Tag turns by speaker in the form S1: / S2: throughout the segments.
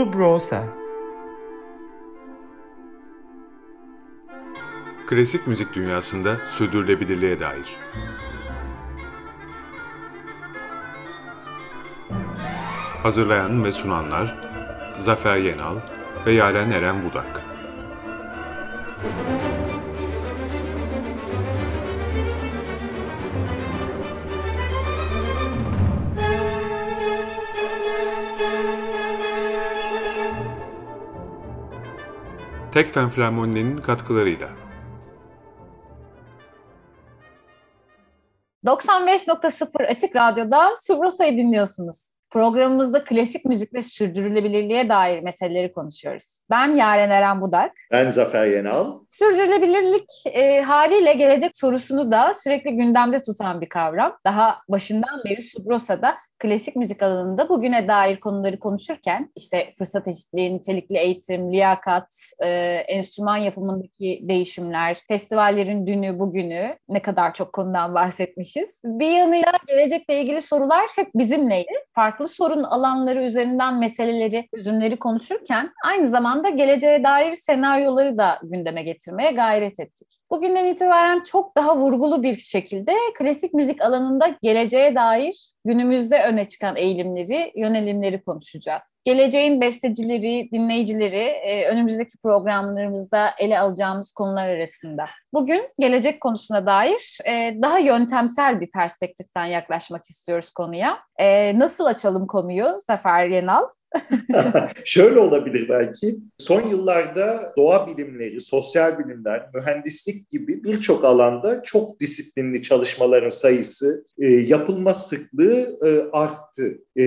S1: Subrosa
S2: Klasik müzik dünyasında sürdürülebilirliğe dair. Hazırlayan ve sunanlar Zafer Yenal ve Yaren Eren Budak. Tekfen Flamoni'nin katkılarıyla.
S3: 95.0 Açık Radyo'da Subrosa'yı dinliyorsunuz. Programımızda klasik müzik ve sürdürülebilirliğe dair meseleleri konuşuyoruz. Ben Yaren Eren Budak.
S4: Ben Zafer Yenal.
S3: Sürdürülebilirlik e, haliyle gelecek sorusunu da sürekli gündemde tutan bir kavram. Daha başından beri Subrosa'da klasik müzik alanında bugüne dair konuları konuşurken işte fırsat eşitliği, nitelikli eğitim, liyakat, e, enstrüman yapımındaki değişimler, festivallerin dünü bugünü ne kadar çok konudan bahsetmişiz. Bir yanıyla gelecekle ilgili sorular hep bizimleydi. Farklı sorun alanları üzerinden meseleleri, çözümleri konuşurken aynı zamanda geleceğe dair senaryoları da gündeme getirmeye gayret ettik. Bugünden itibaren çok daha vurgulu bir şekilde klasik müzik alanında geleceğe dair günümüzde öne çıkan eğilimleri, yönelimleri konuşacağız. Geleceğin bestecileri, dinleyicileri e, önümüzdeki programlarımızda ele alacağımız konular arasında. Bugün gelecek konusuna dair e, daha yöntemsel bir perspektiften yaklaşmak istiyoruz konuya. E, nasıl açalım konuyu Zafer Yenal?
S4: Şöyle olabilir belki. Son yıllarda doğa bilimleri, sosyal bilimler, mühendislik gibi birçok alanda çok disiplinli çalışmaların sayısı, e, yapılma sıklığı e, arttı. E,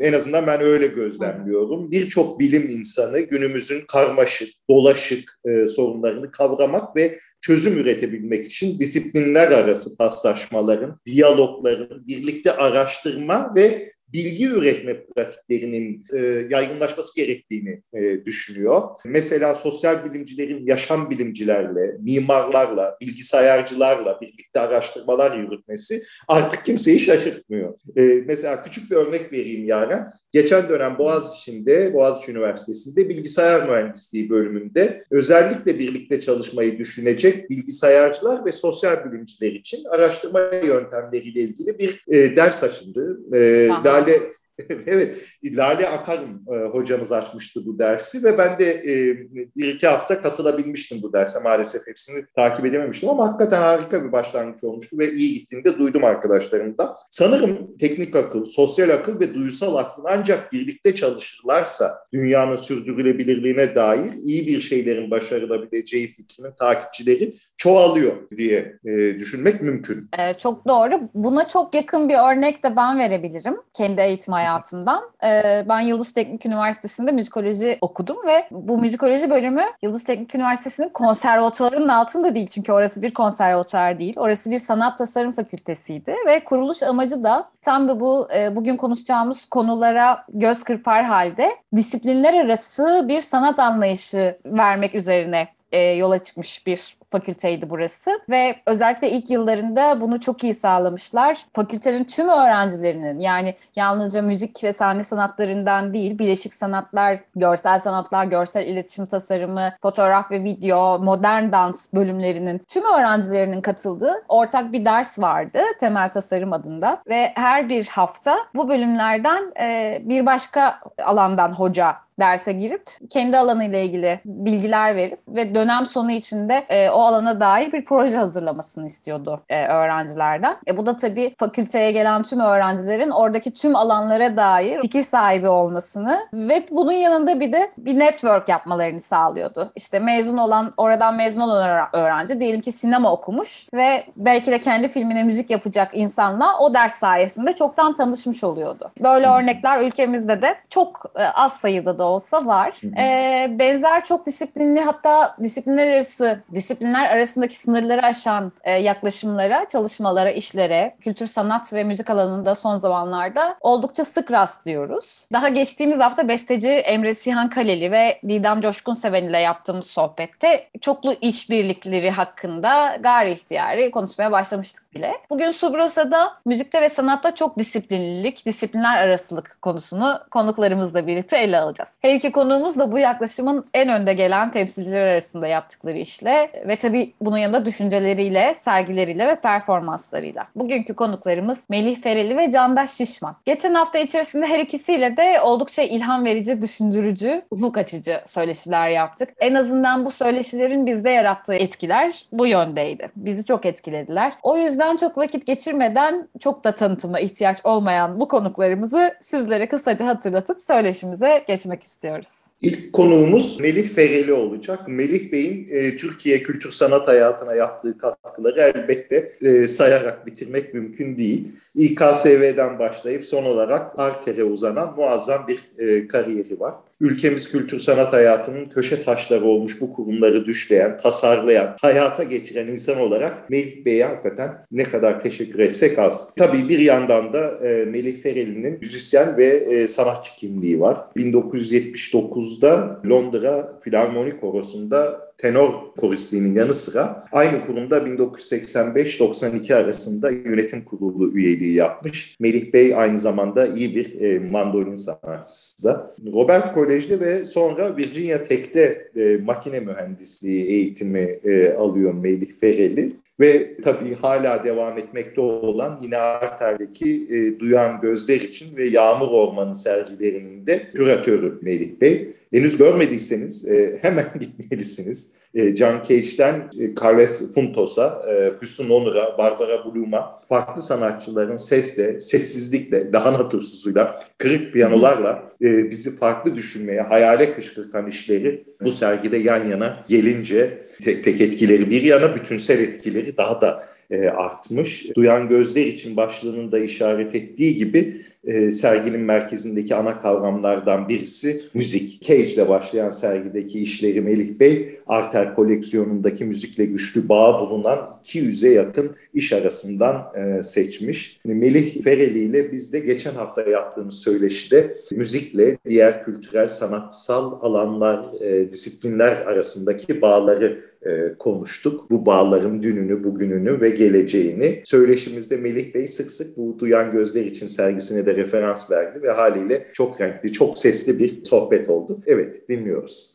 S4: en azından ben öyle gözlemliyorum. Birçok bilim insanı günümüzün karmaşık, dolaşık e, sorunlarını kavramak ve çözüm üretebilmek için disiplinler arası paslaşmaların, diyalogların, birlikte araştırma ve bilgi üretme pratiklerinin e, yaygınlaşması gerektiğini e, düşünüyor. Mesela sosyal bilimcilerin yaşam bilimcilerle, mimarlarla, bilgisayarcılarla birlikte araştırmalar yürütmesi artık kimseyi şaşırtmıyor. E, mesela küçük bir örnek vereyim yani. Geçen dönem Boğaziçi'nde, Boğaziçi Üniversitesi'nde bilgisayar mühendisliği bölümünde özellikle birlikte çalışmayı düşünecek bilgisayarcılar ve sosyal bilimciler için araştırma yöntemleriyle ilgili bir e, ders açıldı. E, Lale evet, Lale Akarım e, hocamız açmıştı bu dersi ve ben de e, bir iki hafta katılabilmiştim bu derse. Maalesef hepsini takip edememiştim ama hakikaten harika bir başlangıç olmuştu ve iyi gittiğini de duydum arkadaşlarımdan. Sanırım teknik akıl, sosyal akıl ve duysal akıl ancak birlikte çalışırlarsa dünyanın sürdürülebilirliğine dair iyi bir şeylerin başarılabileceği fikrinin takipçileri çoğalıyor diye e, düşünmek mümkün.
S3: Ee, çok doğru. Buna çok yakın bir örnek de ben verebilirim kendi eğitim hayatımdan. Ee, ben Yıldız Teknik Üniversitesi'nde müzikoloji okudum ve bu müzikoloji bölümü Yıldız Teknik Üniversitesi'nin konservatuarının altında değil. Çünkü orası bir konservatuar değil. Orası bir sanat tasarım fakültesiydi ve kuruluş amacı da tam da bu e, bugün konuşacağımız konulara göz kırpar halde disiplinler arası bir sanat anlayışı vermek üzerine e, yola çıkmış bir fakülteydi burası ve özellikle ilk yıllarında bunu çok iyi sağlamışlar. Fakültenin tüm öğrencilerinin yani yalnızca müzik ve sahne sanatlarından değil, bileşik sanatlar, görsel sanatlar, görsel iletişim tasarımı, fotoğraf ve video, modern dans bölümlerinin tüm öğrencilerinin katıldığı ortak bir ders vardı temel tasarım adında ve her bir hafta bu bölümlerden e, bir başka alandan hoca derse girip kendi alanıyla ilgili bilgiler verip ve dönem sonu içinde e, o alana dair bir proje hazırlamasını istiyordu e, öğrencilerden. E, bu da tabii fakülteye gelen tüm öğrencilerin oradaki tüm alanlara dair fikir sahibi olmasını ve bunun yanında bir de bir network yapmalarını sağlıyordu. İşte mezun olan, oradan mezun olan öğrenci diyelim ki sinema okumuş ve belki de kendi filmine müzik yapacak insanla o ders sayesinde çoktan tanışmış oluyordu. Böyle örnekler ülkemizde de çok e, az sayıda da olsa var. E, benzer çok disiplinli hatta disiplinler arası disiplinler disiplinler arasındaki sınırları aşan e, yaklaşımlara, çalışmalara, işlere, kültür, sanat ve müzik alanında son zamanlarda oldukça sık rastlıyoruz. Daha geçtiğimiz hafta besteci Emre Sihan Kaleli ve Didem Coşkun Seven ile yaptığımız sohbette çoklu işbirlikleri hakkında gayri ihtiyari konuşmaya başlamıştık bile. Bugün Subrosa'da müzikte ve sanatta çok disiplinlilik, disiplinler arasılık konusunu konuklarımızla birlikte ele alacağız. Her iki konuğumuz da bu yaklaşımın en önde gelen temsilciler arasında yaptıkları işle ve tabii bunun yanında düşünceleriyle, sergileriyle ve performanslarıyla. Bugünkü konuklarımız Melih Fereli ve Candaş Şişman. Geçen hafta içerisinde her ikisiyle de oldukça ilham verici, düşündürücü, ufuk açıcı söyleşiler yaptık. En azından bu söyleşilerin bizde yarattığı etkiler bu yöndeydi. Bizi çok etkilediler. O yüzden çok vakit geçirmeden çok da tanıtıma ihtiyaç olmayan bu konuklarımızı sizlere kısaca hatırlatıp söyleşimize geçmek istiyoruz.
S4: İlk konuğumuz Melih Fereli olacak. Melih Bey'in e, Türkiye kültür sanat hayatına yaptığı katkıları elbette e, sayarak bitirmek mümkün değil. İKSV'den başlayıp son olarak Arker'e uzanan muazzam bir e, kariyeri var. Ülkemiz kültür sanat hayatının köşe taşları olmuş bu kurumları düşleyen, tasarlayan, hayata geçiren insan olarak Melih Bey'e hakikaten ne kadar teşekkür etsek az. Tabii bir yandan da e, Melih Fereli'nin müzisyen ve e, sanatçı kimliği var. 1979'da Londra Filarmoni Korosu'nda tenor koristliğinin yanı sıra aynı kurumda 1985-92 arasında yönetim kurulu üyeliği yapmış. Melih Bey aynı zamanda iyi bir e, mandolin sanatçısı da. Robert Kolej'de ve sonra Virginia Tech'te e, makine mühendisliği eğitimi e, alıyor Melih Fereli. Ve tabii hala devam etmekte olan yine Arter'deki e, Duyan Gözler için ve Yağmur Ormanı sergilerinin de küratörü Melih Bey. Henüz görmediyseniz e, hemen gitmelisiniz. E, John Cage'den e, Carles Puntos'a, e, Füsun Onur'a, Barbara Bloom'a farklı sanatçıların sesle, sessizlikle, daha natursuzuyla, kırık piyanolarla e, bizi farklı düşünmeye, hayale kışkırtan işleri bu sergide yan yana gelince tek tek etkileri bir yana bütünsel etkileri daha da e, artmış. Duyan gözler için başlığının da işaret ettiği gibi e, serginin merkezindeki ana kavramlardan birisi müzik. Cage ile başlayan sergideki işleri Melih Bey, Arter koleksiyonundaki müzikle güçlü bağ bulunan 200'e yakın iş arasından e, seçmiş. Melih Fereli ile biz de geçen hafta yaptığımız söyleşide müzikle diğer kültürel, sanatsal alanlar, e, disiplinler arasındaki bağları e, konuştuk. Bu bağların dününü, bugününü ve geleceğini. Söyleşimizde Melih Bey sık sık bu Duyan Gözler için sergisine de referans verdi ve haliyle çok renkli, çok sesli bir sohbet oldu. Evet, dinliyoruz.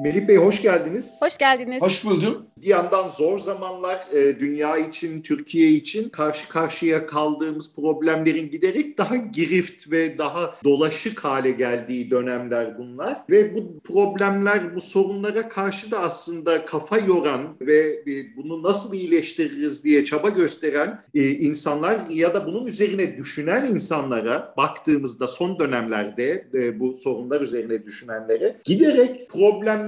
S4: Melih Bey hoş geldiniz.
S3: Hoş geldiniz.
S1: Hoş buldum.
S4: Bir yandan zor zamanlar e, dünya için, Türkiye için karşı karşıya kaldığımız problemlerin giderek daha girift ve daha dolaşık hale geldiği dönemler bunlar. Ve bu problemler, bu sorunlara karşı da aslında kafa yoran ve e, bunu nasıl iyileştiririz diye çaba gösteren e, insanlar ya da bunun üzerine düşünen insanlara baktığımızda son dönemlerde e, bu sorunlar üzerine düşünenlere giderek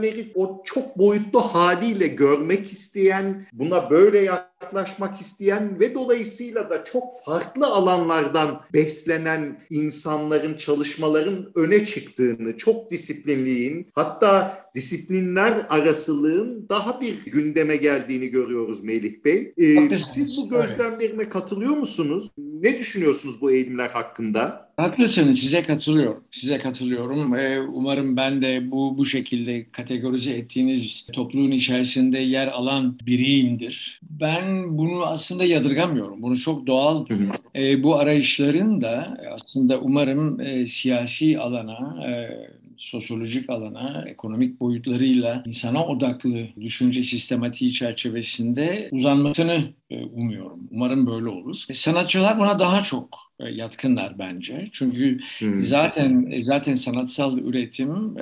S4: problemleri o çok boyutlu haliyle görmek isteyen, buna böyle yaklaşmak isteyen ve dolayısıyla da çok farklı alanlardan beslenen insanların, çalışmaların öne çıktığını, çok disiplinliğin, hatta disiplinler arasılığın daha bir gündeme geldiğini görüyoruz Melih Bey. Ee, siz bu gözlemlerime katılıyor musunuz? Ne düşünüyorsunuz bu eğilimler hakkında?
S1: Haklısınız. Size katılıyorum. Size katılıyorum. Ee, umarım ben de bu bu şekilde kategorize ettiğiniz topluluğun içerisinde yer alan biriyimdir. Ben bunu aslında yadırgamıyorum. Bunu çok doğal. Ee, bu arayışların da aslında umarım e, siyasi alana, e, sosyolojik alana, ekonomik boyutlarıyla insana odaklı düşünce sistematiği çerçevesinde uzanmasını e, umuyorum. Umarım böyle olur. E, sanatçılar buna daha çok e, yatkınlar bence. Çünkü hmm. zaten zaten sanatsal üretim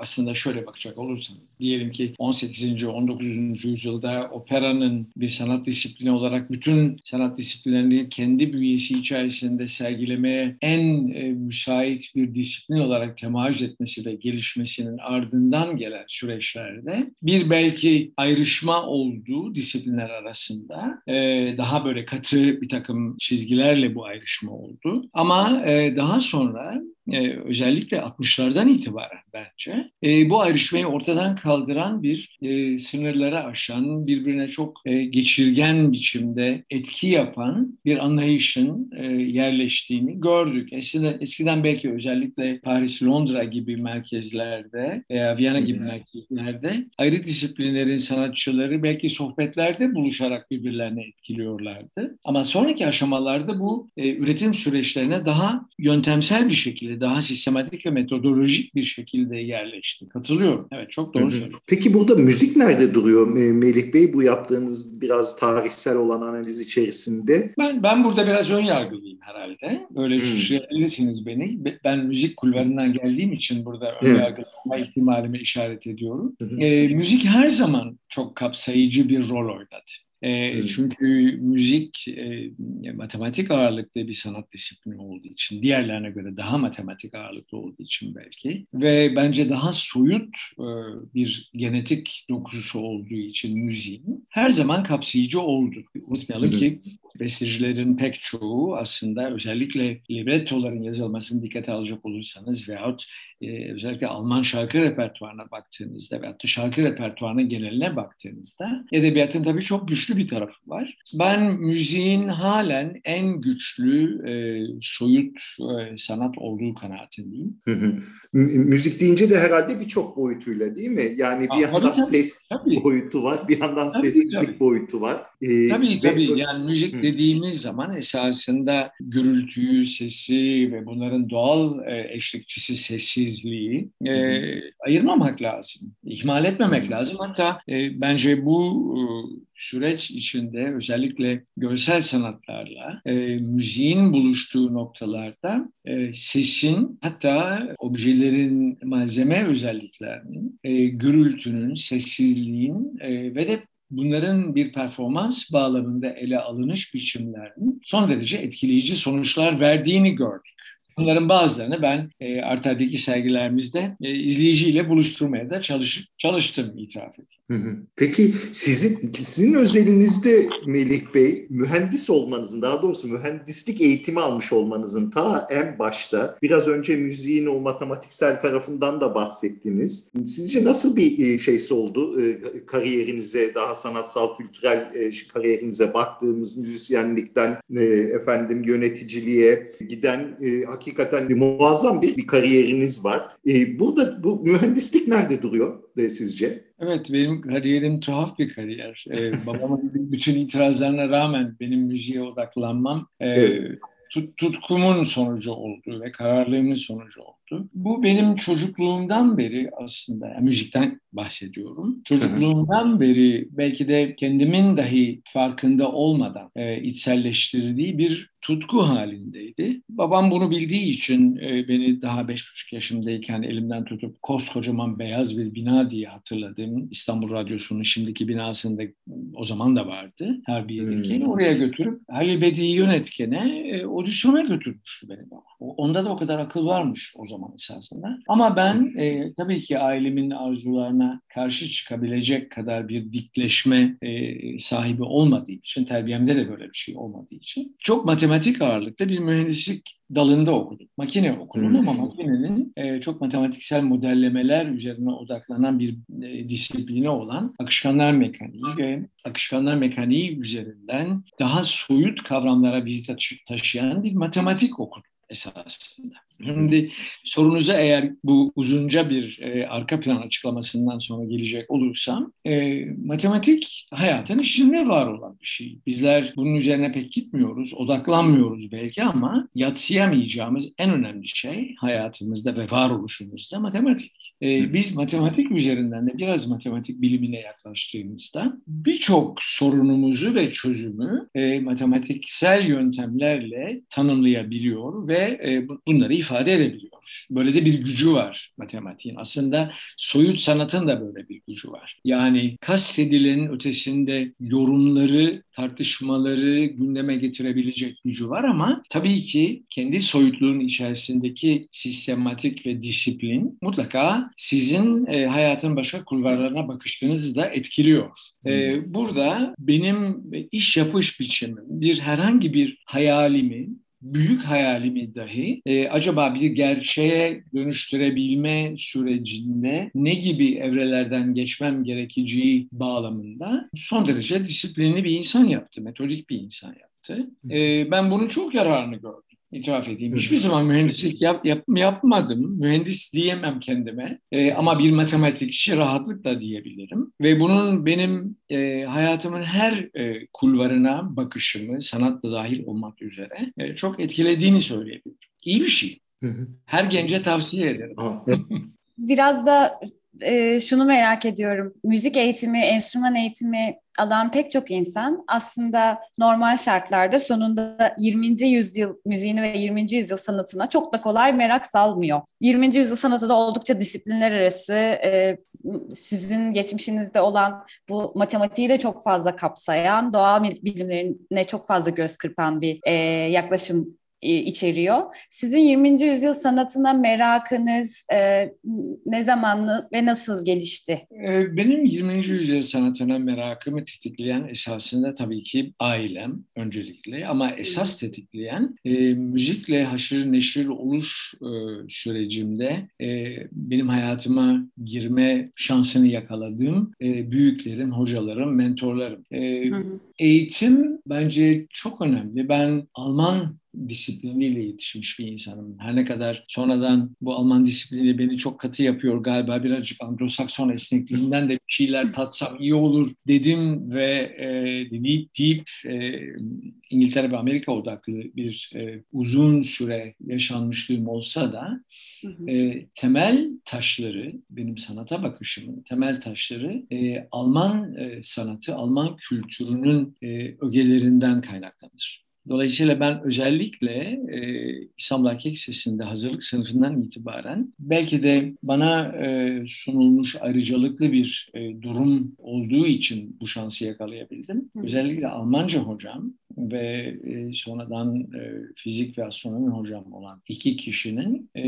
S1: aslında şöyle bakacak olursanız diyelim ki 18. 19. yüzyılda operanın bir sanat disiplini olarak bütün sanat disiplinlerini kendi bünyesi içerisinde sergilemeye en müsait bir disiplin olarak temayüz etmesi ve gelişmesinin ardından gelen süreçlerde bir belki ayrışma olduğu disiplinler arasında daha böyle katı bir takım çizgilerle bu ayrışma oldu. Ama daha sonra e, özellikle 60'lardan itibaren bence e, bu ayrışmayı ortadan kaldıran bir e, sınırları aşan, birbirine çok e, geçirgen biçimde etki yapan bir anlayışın e, yerleştiğini gördük. Eskiden, eskiden belki özellikle Paris, Londra gibi merkezlerde veya Viyana gibi merkezlerde ayrı disiplinlerin sanatçıları belki sohbetlerde buluşarak birbirlerine etkiliyorlardı. Ama sonraki aşamalarda bu e, üretim süreçlerine daha yöntemsel bir şekilde, daha sistematik ve metodolojik bir şekilde yerleşti. Katılıyorum. Evet çok doğru söylüyorsun.
S4: Peki burada müzik nerede duruyor Melih Bey bu yaptığınız biraz tarihsel olan analiz içerisinde?
S1: Ben ben burada biraz ön yargılıyım herhalde. Böyle hmm. suçlayabilirsiniz beni. Ben müzik kulvarından geldiğim için burada ön hmm. yargılama ihtimalimi işaret ediyorum. Hmm. E, müzik her zaman çok kapsayıcı bir rol oynadı. E, evet. Çünkü müzik e, matematik ağırlıklı bir sanat disiplini olduğu için, diğerlerine göre daha matematik ağırlıklı olduğu için belki ve bence daha soyut e, bir genetik dokusu olduğu için müziğin her zaman kapsayıcı oldu. Unutmayalım evet. ki bestecilerin pek çoğu aslında özellikle librettoların yazılmasını dikkate alacak olursanız veyahut e, özellikle Alman şarkı repertuarına baktığınızda veyahut da şarkı repertuarının geneline baktığınızda edebiyatın tabii çok güçlü bir tarafı var. Ben müziğin halen en güçlü e, soyut e, sanat olduğu kanaatindeyim.
S4: Müzik deyince de herhalde birçok boyutuyla değil mi? Yani bir ah, yandan tabii, ses tabii. boyutu var, bir yandan tabii, sessizlik tabii. boyutu var.
S1: Ee, tabii tabii. Ve... Yani müzik Hı. dediğimiz zaman esasında gürültüyü, sesi ve bunların doğal e, eşlikçisi sessizliği e, ayırmamak lazım. ihmal etmemek lazım. Hatta e, bence bu e, süreç içinde özellikle görsel sanatlarla e, müziğin buluştuğu noktalarda e, sesin hatta objelerin malzeme özelliklerinin, e, gürültünün, sessizliğin e, ve de bunların bir performans bağlamında ele alınış biçimlerinin son derece etkileyici sonuçlar verdiğini gördük. Bunların bazılarını ben e, Arter'deki sergilerimizde e, izleyiciyle buluşturmaya da çalış, çalıştım itiraf edeyim.
S4: Peki sizin sizin özelinizde Melih Bey mühendis olmanızın daha doğrusu mühendislik eğitimi almış olmanızın ta en başta biraz önce müziğin o matematiksel tarafından da bahsettiniz. Sizce nasıl bir e, şeysi oldu e, kariyerinize daha sanatsal kültürel e, kariyerinize baktığımız müzisyenlikten efendim yöneticiliğe giden hakikaten muazzam bir, bir kariyeriniz var. Burada bu mühendislik nerede duruyor sizce?
S1: Evet, benim kariyerim tuhaf bir kariyer. Ee, babamın bütün itirazlarına rağmen benim müziğe odaklanmam e, evet. tut, tutkumun sonucu oldu ve kararlılığımın sonucu oldu. Bu benim çocukluğumdan beri aslında, yani müzikten bahsediyorum. Çocukluğumdan beri belki de kendimin dahi farkında olmadan e, içselleştirdiği bir tutku halindeydi. Babam bunu bildiği için e, beni daha beş buçuk yaşımdayken elimden tutup koskocaman beyaz bir bina diye hatırladım. İstanbul Radyosu'nun şimdiki binasında o zaman da vardı. Harbiye'deki. Hmm. Oraya götürüp Halil Bedi'yi yönetkene e, audisyona götürmüştü beni baba. Onda da o kadar akıl varmış o zaman esasında. Ama ben e, tabii ki ailemin arzularına karşı çıkabilecek kadar bir dikleşme e, sahibi olmadığı için, terbiyemde de böyle bir şey olmadığı için çok matematik ağırlıkta bir mühendislik dalında okudum. Makine okudum ama makinenin e, çok matematiksel modellemeler üzerine odaklanan bir e, disiplini olan akışkanlar mekaniği ve akışkanlar mekaniği üzerinden daha soyut kavramlara bizi taşıyan bir matematik okudum esasında. Şimdi sorunuza eğer bu uzunca bir e, arka plan açıklamasından sonra gelecek olursam, e, matematik hayatın içinde var olan bir şey. Bizler bunun üzerine pek gitmiyoruz, odaklanmıyoruz belki ama yatsıyamayacağımız en önemli şey hayatımızda ve varoluşumuzda matematik. E, biz matematik üzerinden de biraz matematik bilimine yaklaştığımızda birçok sorunumuzu ve çözümü e, matematiksel yöntemlerle tanımlayabiliyor ve e, bunları ifade ifade edebiliyor. Böyle de bir gücü var matematiğin. Aslında soyut sanatın da böyle bir gücü var. Yani kastedilenin ötesinde yorumları, tartışmaları gündeme getirebilecek gücü var ama tabii ki kendi soyutluğun içerisindeki sistematik ve disiplin mutlaka sizin e, hayatın başka kulvarlarına bakışınızı da etkiliyor. Ee, burada benim iş yapış biçimim bir herhangi bir hayalimi büyük hayalimi dahi e, acaba bir gerçeğe dönüştürebilme sürecinde ne gibi evrelerden geçmem gerekeceği bağlamında son derece disiplinli bir insan yaptı, metodik bir insan yaptı. E, ben bunun çok yararını gördüm. İtiraf edeyim. Hiçbir zaman mühendislik yap, yap, yapmadım. Mühendis diyemem kendime. E, ama bir matematikçi rahatlıkla diyebilirim. Ve bunun benim e, hayatımın her e, kulvarına bakışımı, sanat da dahil olmak üzere e, çok etkilediğini söyleyebilirim. İyi bir şey. Her gence tavsiye ederim.
S3: Biraz da e, şunu merak ediyorum. Müzik eğitimi, enstrüman eğitimi alan pek çok insan aslında normal şartlarda sonunda 20. yüzyıl müziğini ve 20. yüzyıl sanatına çok da kolay merak salmıyor. 20. yüzyıl sanatı da oldukça disiplinler arası e, sizin geçmişinizde olan bu matematiği de çok fazla kapsayan, doğa bilimlerine çok fazla göz kırpan bir e, yaklaşım içeriyor. Sizin 20. yüzyıl sanatına merakınız e, ne zaman ve nasıl gelişti?
S1: E, benim 20. yüzyıl sanatına merakımı tetikleyen esasında tabii ki ailem öncelikle ama esas tetikleyen e, müzikle haşır neşir oluş e, sürecimde e, benim hayatıma girme şansını yakaladığım e, büyüklerim, hocalarım, mentorlarım. E, hı hı. Eğitim bence çok önemli. Ben Alman disipliniyle yetişmiş bir insanım. Her ne kadar sonradan bu Alman disiplini beni çok katı yapıyor galiba birazcık Anglo-Sakson esnekliğinden de bir şeyler tatsam iyi olur dedim ve e, deyip deyip e, İngiltere ve Amerika odaklı bir e, uzun süre yaşanmışlığım olsa da e, temel taşları benim sanata bakışımın temel taşları e, Alman e, sanatı, Alman kültürünün e, ögelerinden kaynaklanır. Dolayısıyla ben özellikle e, İstanbul Erkek Sesi'nde hazırlık sınıfından itibaren belki de bana e, sunulmuş ayrıcalıklı bir e, durum olduğu için bu şansı yakalayabildim. Hı. Özellikle Almanca hocam ve e, sonradan e, fizik ve astronomi hocam olan iki kişinin e,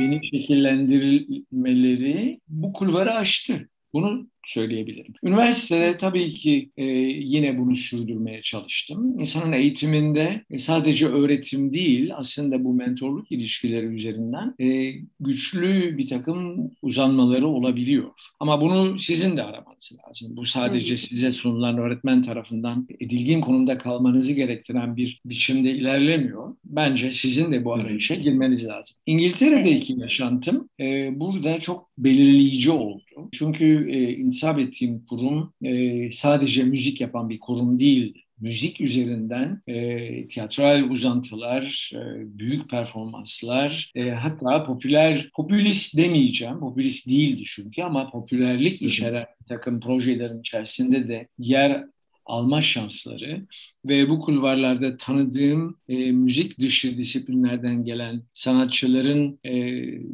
S1: beni şekillendirmeleri bu kulvarı açtı. Bunu söyleyebilirim. Üniversitede tabii ki e, yine bunu sürdürmeye çalıştım. İnsanın eğitiminde e, sadece öğretim değil aslında bu mentorluk ilişkileri üzerinden e, güçlü bir takım uzanmaları olabiliyor. Ama bunu sizin de aramanız lazım. Bu sadece size sunulan öğretmen tarafından edilgin konumda kalmanızı gerektiren bir biçimde ilerlemiyor. Bence sizin de bu arayışa girmeniz lazım. İngiltere'deki yaşantım e, burada çok belirleyici oldu. Çünkü e, intisap ettiğim kurum e, sadece müzik yapan bir kurum değil. Müzik üzerinden e, tiyatral uzantılar, e, büyük performanslar, e, hatta popüler, popülist demeyeceğim, popülist değildi çünkü ama popülerlik içeren takım projelerin içerisinde de yer alma şansları ve bu kulvarlarda tanıdığım e, müzik dışı disiplinlerden gelen sanatçıların e,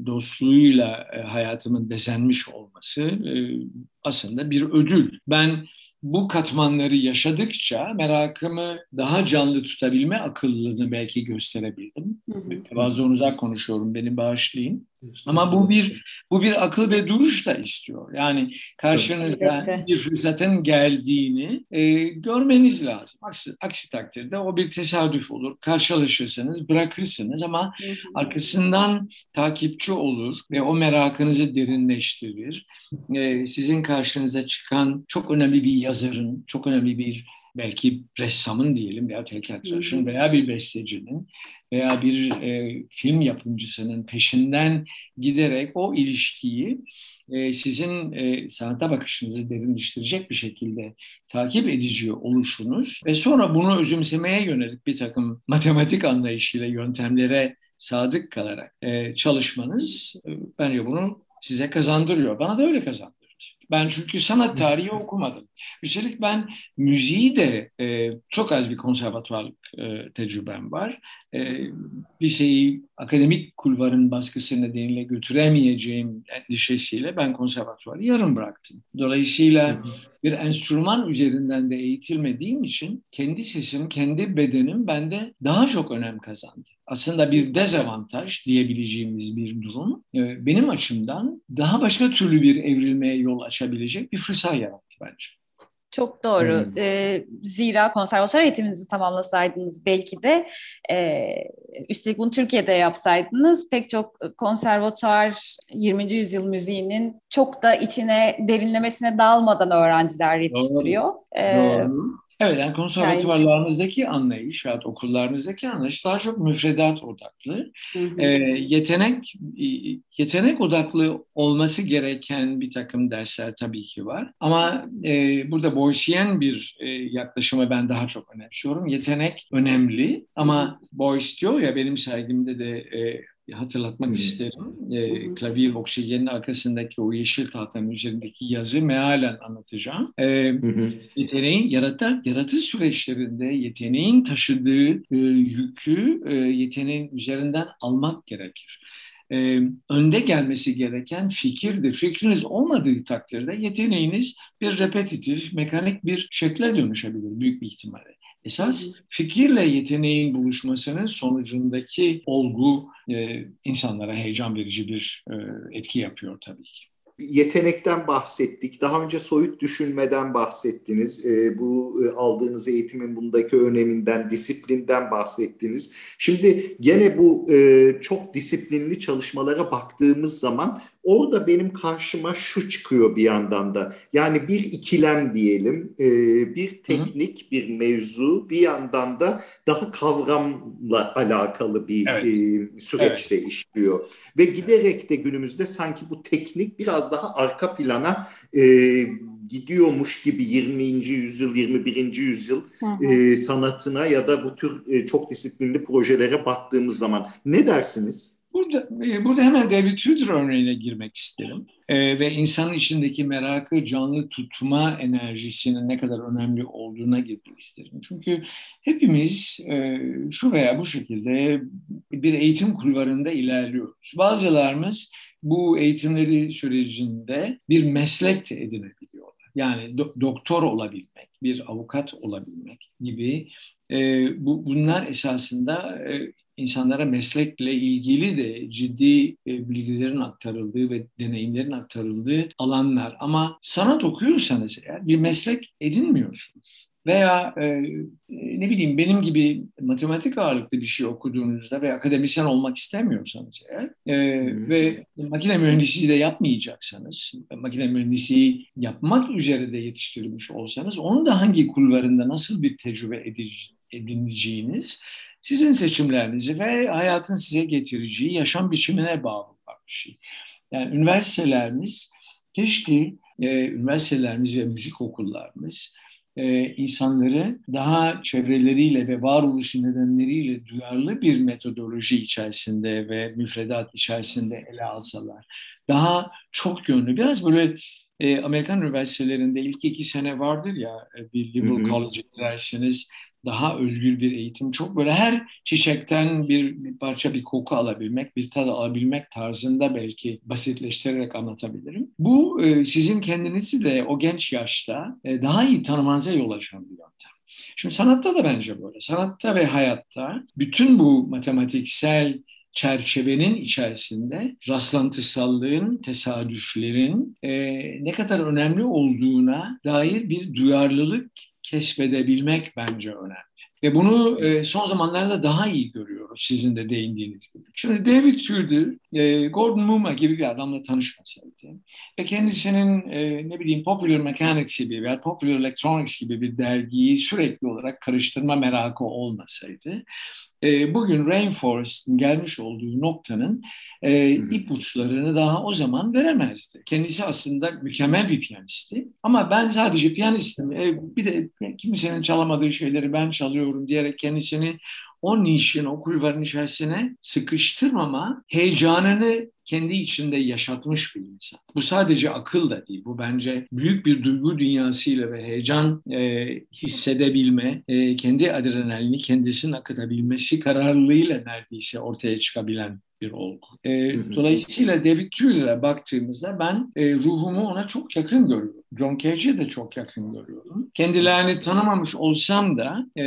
S1: dostluğuyla e, hayatımın bezenmiş olması e, aslında bir ödül. Ben bu katmanları yaşadıkça merakımı daha canlı tutabilme akıllılığını belki gösterebildim. Tevazudan uzak konuşuyorum, beni bağışlayın. Ama bu bir bu bir akıl ve duruş da istiyor. Yani karşınızda evet. bir fırsatın geldiğini e, görmeniz lazım. Aksi, aksi takdirde o bir tesadüf olur. Karşılaşırsanız bırakırsınız ama arkasından takipçi olur ve o merakınızı derinleştirir. E, sizin karşınıza çıkan çok önemli bir yazarın, çok önemli bir belki ressamın diyelim veya heykeltıraşın veya bir bestecinin veya bir e, film yapımcısının peşinden giderek o ilişkiyi e, sizin e, sanata bakışınızı derinleştirecek bir şekilde takip edici oluşunuz ve sonra bunu özümsemeye yönelik bir takım matematik anlayışıyla yöntemlere sadık kalarak e, çalışmanız e, bence bunu size kazandırıyor. Bana da öyle kazandırıyor. Ben çünkü sanat tarihi okumadım. Üstelik ben müziği de e, çok az bir konservatuvarlık e, tecrübem var. E, liseyi akademik kulvarın baskısı nedeniyle götüremeyeceğim endişesiyle ben konservatuvarı yarım bıraktım. Dolayısıyla bir enstrüman üzerinden de eğitilmediğim için kendi sesim, kendi bedenim bende daha çok önem kazandı. Aslında bir dezavantaj diyebileceğimiz bir durum e, benim açımdan daha başka türlü bir evrilmeye yol açabilecek bir fırsat yarattı bence.
S3: Çok doğru. Hmm. E, zira konservatuar eğitiminizi tamamlasaydınız belki de e, üstelik bunu Türkiye'de yapsaydınız pek çok konservatuar 20. yüzyıl müziğinin çok da içine derinlemesine dalmadan öğrenciler yetiştiriyor. Doğru.
S1: E, doğru. Evet yani konservatuvarlarınızdaki anlayış veya okullarınızdaki anlayış daha çok müfredat odaklı. Hı hı. E, yetenek yetenek odaklı olması gereken bir takım dersler tabii ki var. Ama e, burada Boyce'yen bir e, yaklaşımı ben daha çok önemsiyorum. Yetenek önemli ama Boyce diyor ya benim sergimde de e, hatırlatmak isterim. E, klavye oksijenin arkasındaki o yeşil tahtanın üzerindeki yazı mealen anlatacağım. E. Yeteneğin yarata, yaratı süreçlerinde yeteneğin taşıdığı e, yükü e, yeteneğin üzerinden almak gerekir e, önde gelmesi gereken fikirdir. Fikriniz olmadığı takdirde yeteneğiniz bir repetitif, mekanik bir şekle dönüşebilir büyük bir ihtimalle. Esas fikirle yeteneğin buluşmasının sonucundaki olgu e, insanlara heyecan verici bir e, etki yapıyor tabii ki
S4: yetenekten bahsettik. Daha önce soyut düşünmeden bahsettiniz. E, bu e, aldığınız eğitimin bundaki öneminden, disiplinden bahsettiniz. Şimdi gene bu e, çok disiplinli çalışmalara baktığımız zaman orada benim karşıma şu çıkıyor bir yandan da. Yani bir ikilem diyelim, e, bir teknik, Hı-hı. bir mevzu, bir yandan da daha kavramla alakalı bir evet. e, süreçte evet. işliyor. Ve giderek de günümüzde sanki bu teknik biraz daha arka plana e, gidiyormuş gibi 20. yüzyıl, 21. yüzyıl e, sanatına ya da bu tür e, çok disiplinli projelere baktığımız zaman ne dersiniz?
S1: Burada, e, burada hemen David Tudor örneğine girmek isterim. Ee, ve insanın içindeki merakı canlı tutma enerjisinin ne kadar önemli olduğuna girmek isterim. Çünkü hepimiz e, şu veya bu şekilde bir eğitim kulvarında ilerliyoruz. Bazılarımız bu eğitimleri sürecinde bir meslek de edinebiliyorlar. Yani do- doktor olabilmek, bir avukat olabilmek gibi e, bu, bunlar esasında e, insanlara meslekle ilgili de ciddi e, bilgilerin aktarıldığı ve deneyimlerin aktarıldığı alanlar. Ama sanat okuyorsanız eğer bir meslek edinmiyorsunuz veya e, ne bileyim benim gibi matematik ağırlıklı bir şey okuduğunuzda ve akademisyen olmak istemiyorsanız eğer e, hmm. ve makine mühendisliği de yapmayacaksanız, makine mühendisliği yapmak üzere de yetiştirilmiş olsanız onun da hangi kulvarında nasıl bir tecrübe edineceğiniz sizin seçimlerinizi ve hayatın size getireceği yaşam biçimine bağlı bir şey. Yani üniversitelerimiz keşke e, üniversitelerimiz ve müzik okullarımız e, insanları daha çevreleriyle ve varoluşu nedenleriyle duyarlı bir metodoloji içerisinde ve müfredat içerisinde ele alsalar. Daha çok yönlü, biraz böyle e, Amerikan üniversitelerinde ilk iki sene vardır ya e, bir liberal college giderseniz daha özgür bir eğitim. Çok böyle her çiçekten bir, bir parça bir koku alabilmek, bir tad alabilmek tarzında belki basitleştirerek anlatabilirim. Bu e, sizin kendinizi de o genç yaşta e, daha iyi tanımanıza yol açan bir yöntem. Şimdi sanatta da bence böyle. Sanatta ve hayatta bütün bu matematiksel çerçevenin içerisinde rastlantısallığın, tesadüflerin e, ne kadar önemli olduğuna dair bir duyarlılık keşfedebilmek bence önemli. Ve bunu e, son zamanlarda daha iyi görüyoruz sizin de değindiğiniz gibi. Şimdi David Tudor, e, Gordon Muma gibi bir adamla tanışmasaydı ve kendisinin e, ne bileyim Popular Mechanics gibi veya Popular Electronics gibi bir dergiyi sürekli olarak karıştırma merakı olmasaydı e, bugün Rainforest'ın gelmiş olduğu noktanın e, ipuçlarını daha o zaman veremezdi. Kendisi aslında mükemmel bir piyanisti ama ben sadece piyanistim. E, bir de kimsenin çalamadığı şeyleri ben çalıyorum diyerek kendisini o nişin, o kulvarın içerisine sıkıştırmama heyecanını kendi içinde yaşatmış bir insan. Bu sadece akıl da değil. Bu bence büyük bir duygu dünyasıyla ve heyecan e, hissedebilme, e, kendi adrenalini kendisinin akıtabilmesi kararlılığıyla neredeyse ortaya çıkabilen bir olgu. E, dolayısıyla David Tudor'a baktığımızda ben e, ruhumu ona çok yakın görüyorum. John Cage'i de çok yakın görüyorum. Kendilerini tanımamış olsam da e,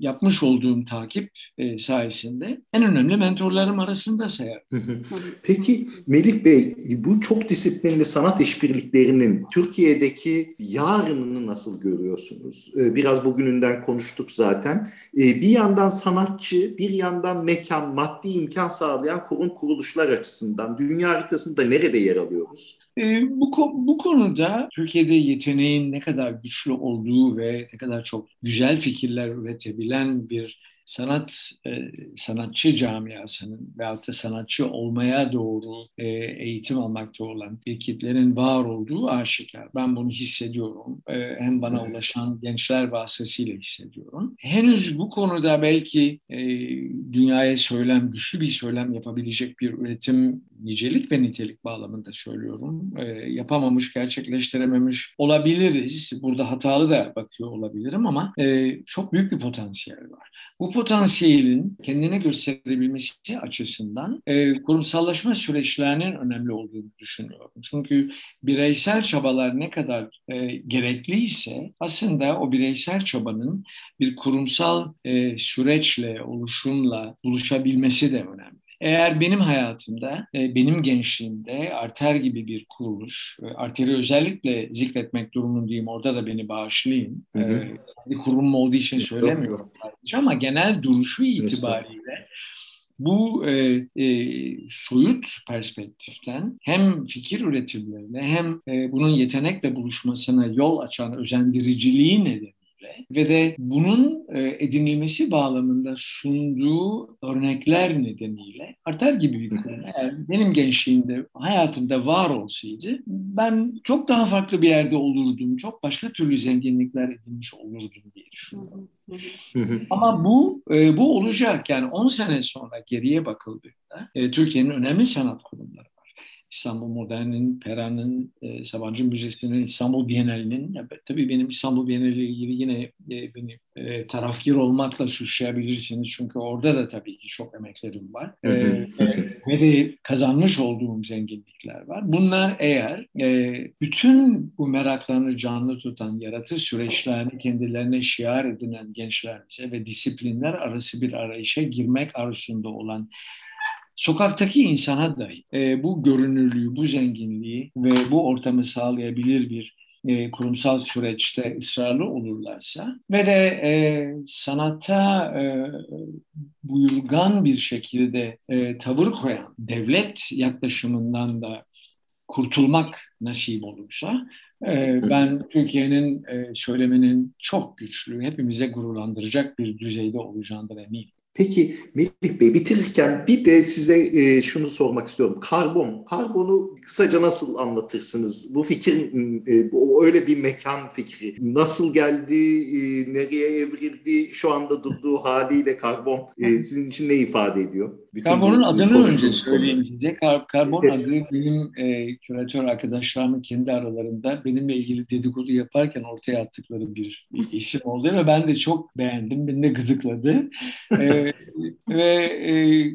S1: yapmış olduğum takip e, sayesinde en önemli mentorlarım arasında sayarım.
S4: Peki Melih Bey bu çok disiplinli sanat işbirliklerinin Türkiye'deki yarınını nasıl görüyorsunuz? Ee, biraz bugününden konuştuk zaten. Ee, bir yandan sanatçı, bir yandan mekan, maddi imkan sağlayan kurum kuruluşlar açısından dünya haritasında nerede yer alıyoruz?
S1: E, bu, bu konuda Türkiye'de yeteneğin ne kadar güçlü olduğu ve ne kadar çok güzel fikirler üretebilen bir sanat e, sanatçı camiasının veyahut da sanatçı olmaya doğru e, eğitim almakta olan bir kitlerin var olduğu aşikar. Ben bunu hissediyorum. E, hem bana ulaşan gençler vasıtasıyla hissediyorum. Henüz bu konuda belki e, dünyaya söylem, güçlü bir söylem yapabilecek bir üretim nicelik ve nitelik bağlamında söylüyorum. E, yapamamış, gerçekleştirememiş olabiliriz. Burada hatalı da bakıyor olabilirim ama e, çok büyük bir potansiyel var. Bu potansiyelin kendine gösterebilmesi açısından e, kurumsallaşma süreçlerinin önemli olduğunu düşünüyorum. Çünkü bireysel çabalar ne kadar e, gerekliyse aslında o bireysel çabanın bir kurumsal e, süreçle, oluşumla buluşabilmesi de önemli. Eğer benim hayatımda, e, benim gençliğimde Arter gibi bir kuruluş, e, Arter'i özellikle zikretmek durumundayım, orada da beni bağışlayın. Hı hı. Kurum olduğu için söylemiyorum sadece ama genel duruşu itibariyle bu e, e, soyut perspektiften hem fikir üretimlerine hem e, bunun yetenekle buluşmasına yol açan özendiriciliği nedeniyle ve de bunun e, edinilmesi bağlamında sunduğu örnekler nedeniyle artar gibi bir kurum. Eğer benim gençliğimde, hayatımda var olsaydı ben çok daha farklı bir yerde olurdum. Çok başka türlü zenginlikler edinmiş olurdum diye düşünüyorum. Ama bu e, bu olacak yani 10 sene sonra geriye bakıldığında e, Türkiye'nin önemli sanat kurumları İstanbul Modern'in, Pera'nın, e, Sabancı Müzesi'nin, İstanbul Bienali'nin, tabii benim İstanbul Bienali ile ilgili yine e, beni e, tarafgir olmakla suçlayabilirsiniz. Çünkü orada da tabii ki çok emeklerim var. e, ve de kazanmış olduğum zenginlikler var. Bunlar eğer e, bütün bu meraklarını canlı tutan, yaratır süreçlerini kendilerine şiar edinen gençlerimize ve disiplinler arası bir arayışa girmek arzusunda olan sokaktaki insana dahi e, bu görünürlüğü, bu zenginliği ve bu ortamı sağlayabilir bir e, kurumsal süreçte ısrarlı olurlarsa ve de e, sanata e, buyurgan bir şekilde e, tavır koyan devlet yaklaşımından da kurtulmak nasip olursa e, ben Türkiye'nin e, söyleminin çok güçlü, hepimize gururlandıracak bir düzeyde olacağından eminim.
S4: Peki Melih Bey bitirirken bir de size e, şunu sormak istiyorum. Karbon, karbonu kısaca nasıl anlatırsınız? Bu fikir e, bu öyle bir mekan fikri. Nasıl geldi, e, nereye evrildi, şu anda durduğu haliyle karbon e, sizin için ne ifade ediyor?
S1: Bütün Karbonun adını önce söyleyeyim size. Kar, karbon evet. adı benim e, küratör arkadaşlarımın kendi aralarında benimle ilgili dedikodu yaparken ortaya attıkları bir, bir isim oldu ve ben de çok beğendim. Beni de gıdıkladı. e, ve e,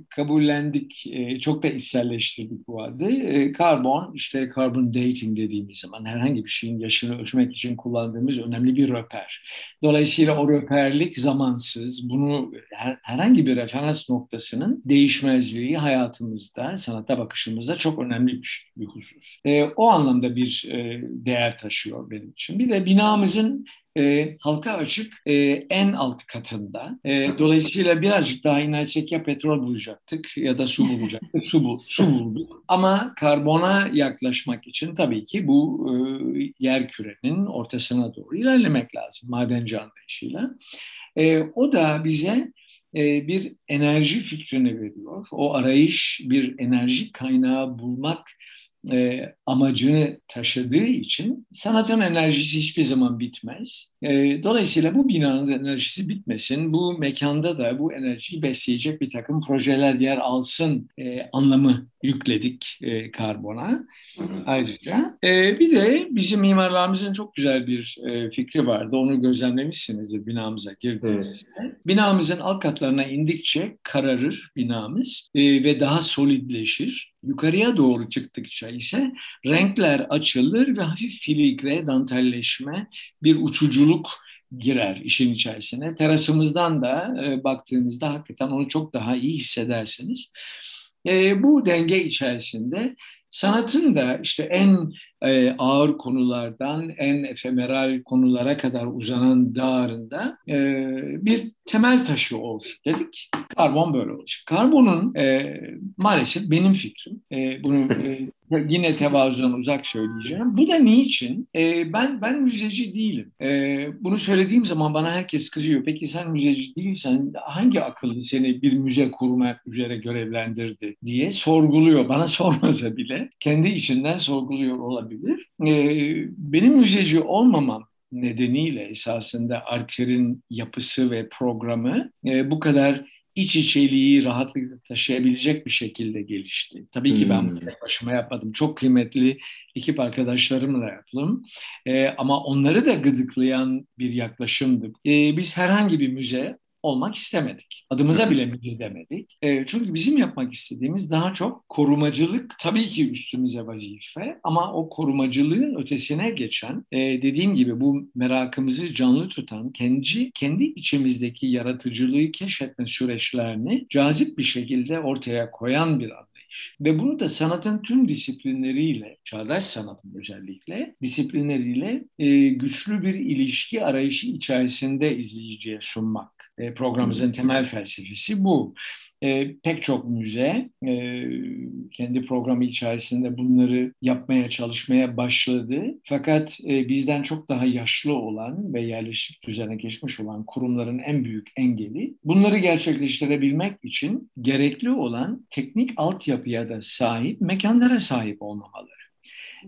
S1: kabullendik. E, çok da içselleştirdik bu adı. E, karbon, işte carbon dating dediğimiz zaman herhangi bir şeyin yaşını ölçmek için kullandığımız önemli bir röper. Dolayısıyla o röperlik zamansız. Bunu her, herhangi bir referans noktasının değiştirilmesi değişmezliği hayatımızda, sanata bakışımızda çok önemli bir, bir husus. E, o anlamda bir e, değer taşıyor benim için. Bir de binamızın e, halka açık e, en alt katında. E, dolayısıyla birazcık daha inersek ya petrol bulacaktık ya da su bulacaktık. su, bul, su bulduk. Ama karbona yaklaşmak için tabii ki bu e, yer kürenin ortasına doğru ilerlemek lazım madenci anlayışıyla. E, o da bize bir enerji fikrini veriyor. O arayış bir enerji kaynağı bulmak e, amacını taşıdığı için sanatın enerjisi hiçbir zaman bitmez. E, dolayısıyla bu binanın enerjisi bitmesin, bu mekanda da bu enerjiyi besleyecek bir takım projeler yer alsın e, anlamı yükledik e, karbona ayrıca. E, bir de bizim mimarlarımızın çok güzel bir e, fikri vardı, onu gözlemlemişsinizdir binamıza girdiğinizde. Evet. Binamızın alt katlarına indikçe kararır binamız e, ve daha solidleşir. Yukarıya doğru çıktıkça ise renkler açılır ve hafif filigre, dantelleşme, bir uçuculuk girer işin içerisine. Terasımızdan da e, baktığınızda hakikaten onu çok daha iyi hissedersiniz. E, bu denge içerisinde sanatın da işte en e, ağır konulardan en efemeral konulara kadar uzanan dağarında e, bir temel taşı olsun dedik. Karbon böyle olacak. Karbonun e, maalesef benim fikrim. E, bunu e, yine tevazudan uzak söyleyeceğim. Bu da niçin? E, ben ben müzeci değilim. E, bunu söylediğim zaman bana herkes kızıyor. Peki sen müzeci değilsen hangi akıllı seni bir müze kurmak üzere görevlendirdi diye sorguluyor. Bana sormasa bile kendi içinden sorguluyor olabilir. E, benim müzeci olmamam nedeniyle esasında Arter'in yapısı ve programı e, bu kadar iç içeliği rahatlıkla taşıyabilecek bir şekilde gelişti. Tabii ki ben bunu tek başıma yapmadım. Çok kıymetli ekip arkadaşlarımla yaptım. E, ama onları da gıdıklayan bir yaklaşımdı. E, biz herhangi bir müze olmak istemedik. Adımıza bile müdür demedik. E, çünkü bizim yapmak istediğimiz daha çok korumacılık tabii ki üstümüze vazife ama o korumacılığın ötesine geçen e, dediğim gibi bu merakımızı canlı tutan kendi kendi içimizdeki yaratıcılığı keşfetme süreçlerini cazip bir şekilde ortaya koyan bir anlayış. Ve bunu da sanatın tüm disiplinleriyle, çağdaş sanatın özellikle disiplinleriyle e, güçlü bir ilişki arayışı içerisinde izleyiciye sunmak e, programımızın temel felsefesi bu. E, pek çok müze e, kendi programı içerisinde bunları yapmaya çalışmaya başladı. Fakat e, bizden çok daha yaşlı olan ve yerleşik düzene geçmiş olan kurumların en büyük engeli bunları gerçekleştirebilmek için gerekli olan teknik altyapıya da sahip mekanlara sahip olmamaları.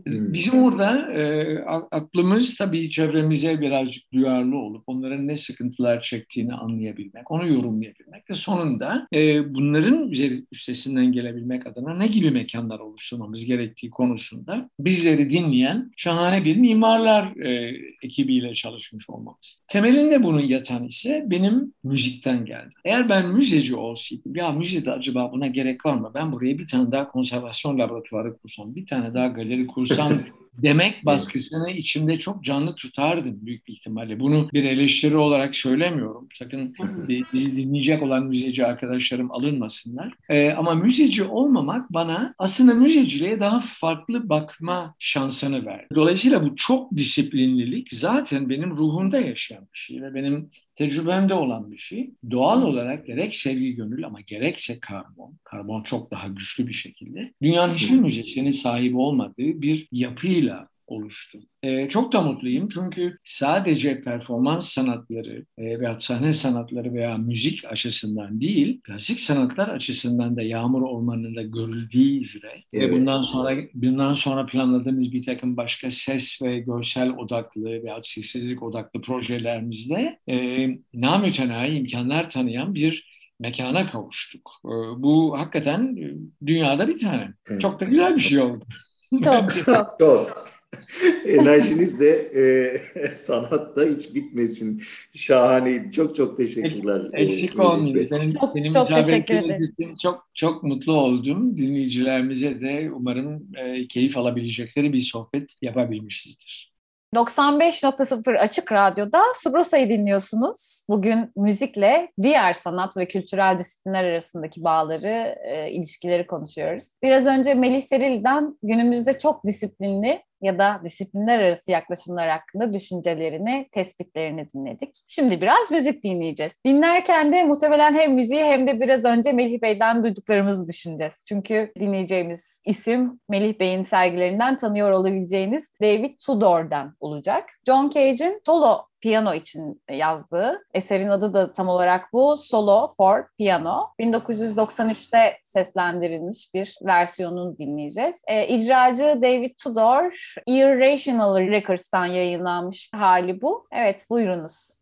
S1: Hmm. Bizim orada e, aklımız tabii çevremize birazcık duyarlı olup onların ne sıkıntılar çektiğini anlayabilmek, onu yorumlayabilmek ve sonunda e, bunların üstesinden gelebilmek adına ne gibi mekanlar oluşturmamız gerektiği konusunda bizleri dinleyen şahane bir mimarlar e, ekibiyle çalışmış olmamız. Temelinde bunun yatan ise benim müzikten geldi. Eğer ben müzeci olsaydım, ya müzede acaba buna gerek var mı? Ben buraya bir tane daha konservasyon laboratuvarı kursam, bir tane daha galeri kursam, kursam demek baskısını içimde çok canlı tutardım büyük bir ihtimalle. Bunu bir eleştiri olarak söylemiyorum. Sakın bizi dinleyecek olan müzeci arkadaşlarım alınmasınlar. Ee, ama müzeci olmamak bana aslında müzeciliğe daha farklı bakma şansını verdi. Dolayısıyla bu çok disiplinlilik zaten benim ruhumda yaşayan bir şey ve benim tecrübemde olan bir şey. Doğal olarak gerek sevgi gönül ama gerekse karbon, karbon çok daha güçlü bir şekilde dünyanın hiçbir müzesyenin sahibi olmadığı bir yapıyla oluştu. Ee, çok da mutluyum çünkü sadece performans sanatları e, veya sahne sanatları veya müzik açısından değil, klasik sanatlar açısından da Yağmur Ormanı'nda görüldüğü üzere evet. ve bundan sonra bundan sonra planladığımız bir takım başka ses ve görsel odaklı veya sessizlik odaklı projelerimizde e, namütenayi imkanlar tanıyan bir mekana kavuştuk. E, bu hakikaten e, dünyada bir tane. Çok da güzel bir şey oldu.
S3: Çok çok.
S4: çok. Enerjiniz de e, sanatta hiç bitmesin. Şahaneydi. Çok çok teşekkürler.
S1: Eksik olmayın. Benim, çok, benim çok teşekkür ederim. Çok, çok mutlu oldum. Dinleyicilerimize de umarım e, keyif alabilecekleri bir sohbet yapabilmişizdir.
S3: 95.0 Açık Radyo'da Subrosa'yı dinliyorsunuz. Bugün müzikle diğer sanat ve kültürel disiplinler arasındaki bağları, e, ilişkileri konuşuyoruz. Biraz önce Melih Feril'den günümüzde çok disiplinli ya da disiplinler arası yaklaşımlar hakkında düşüncelerini, tespitlerini dinledik. Şimdi biraz müzik dinleyeceğiz. Dinlerken de muhtemelen hem müziği hem de biraz önce Melih Bey'den duyduklarımızı düşüneceğiz. Çünkü dinleyeceğimiz isim Melih Bey'in sergilerinden tanıyor olabileceğiniz David Tudor'dan olacak. John Cage'in solo piyano için yazdığı. Eserin adı da tam olarak bu. Solo for Piano. 1993'te seslendirilmiş bir versiyonunu dinleyeceğiz. E, icracı David Tudor, Irrational Records'tan yayınlanmış hali bu. Evet, buyurunuz.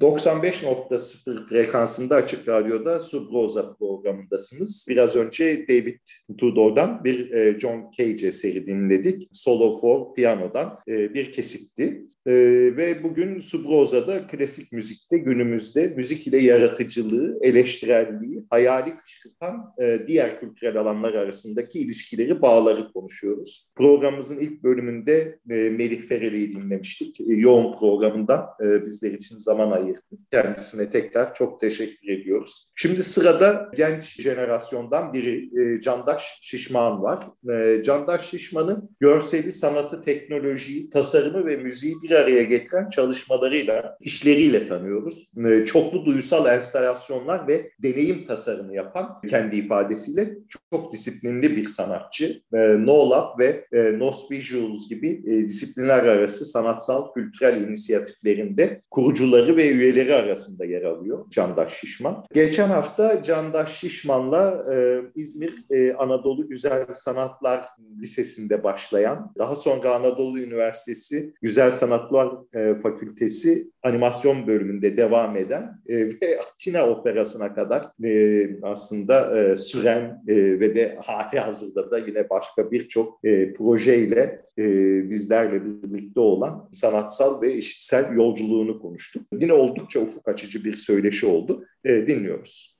S4: 95.0 frekansında Açık Radyo'da Subroza programındasınız. Biraz önce David Tudor'dan bir e, John Cage eseri dinledik. Solo for Piano'dan e, bir kesitti. E, ve bugün Subroza'da klasik müzikte günümüzde müzik ile yaratıcılığı, eleştirelliği, hayali kışkırtan diğer kültürel alanlar arasındaki ilişkileri, bağları konuşuyoruz. Programımızın ilk bölümünde Melih Fereli'yi dinlemiştik. Yoğun programından bizler için zaman ayırdı ayırdı. Kendisine tekrar çok teşekkür ediyoruz. Şimdi sırada genç jenerasyondan biri e, Candaş Şişman var. E, Candaş Şişman'ın görseli, sanatı, teknolojiyi, tasarımı ve müziği bir araya getiren çalışmalarıyla, işleriyle tanıyoruz. E, çoklu duysal enstalasyonlar ve deneyim tasarımı yapan kendi ifadesiyle çok disiplinli bir sanatçı. E, no Lab ve e, Nos Visuals gibi e, disiplinler arası sanatsal kültürel inisiyatiflerinde kurucuları ve üyeleri arasında yer alıyor Candaş Şişman. Geçen hafta Candaş Şişman'la e, İzmir e, Anadolu Güzel Sanatlar Lisesi'nde başlayan, daha sonra Anadolu Üniversitesi Güzel Sanatlar e, Fakültesi animasyon bölümünde devam eden e, ve Atina Operası'na kadar e, aslında e, süren e, ve de hali hazırda da yine başka birçok e, projeyle e, bizlerle birlikte olan sanatsal ve işitsel yolculuğunu konuştuk. Yine oldukça ufuk açıcı bir söyleşi oldu. E, dinliyoruz.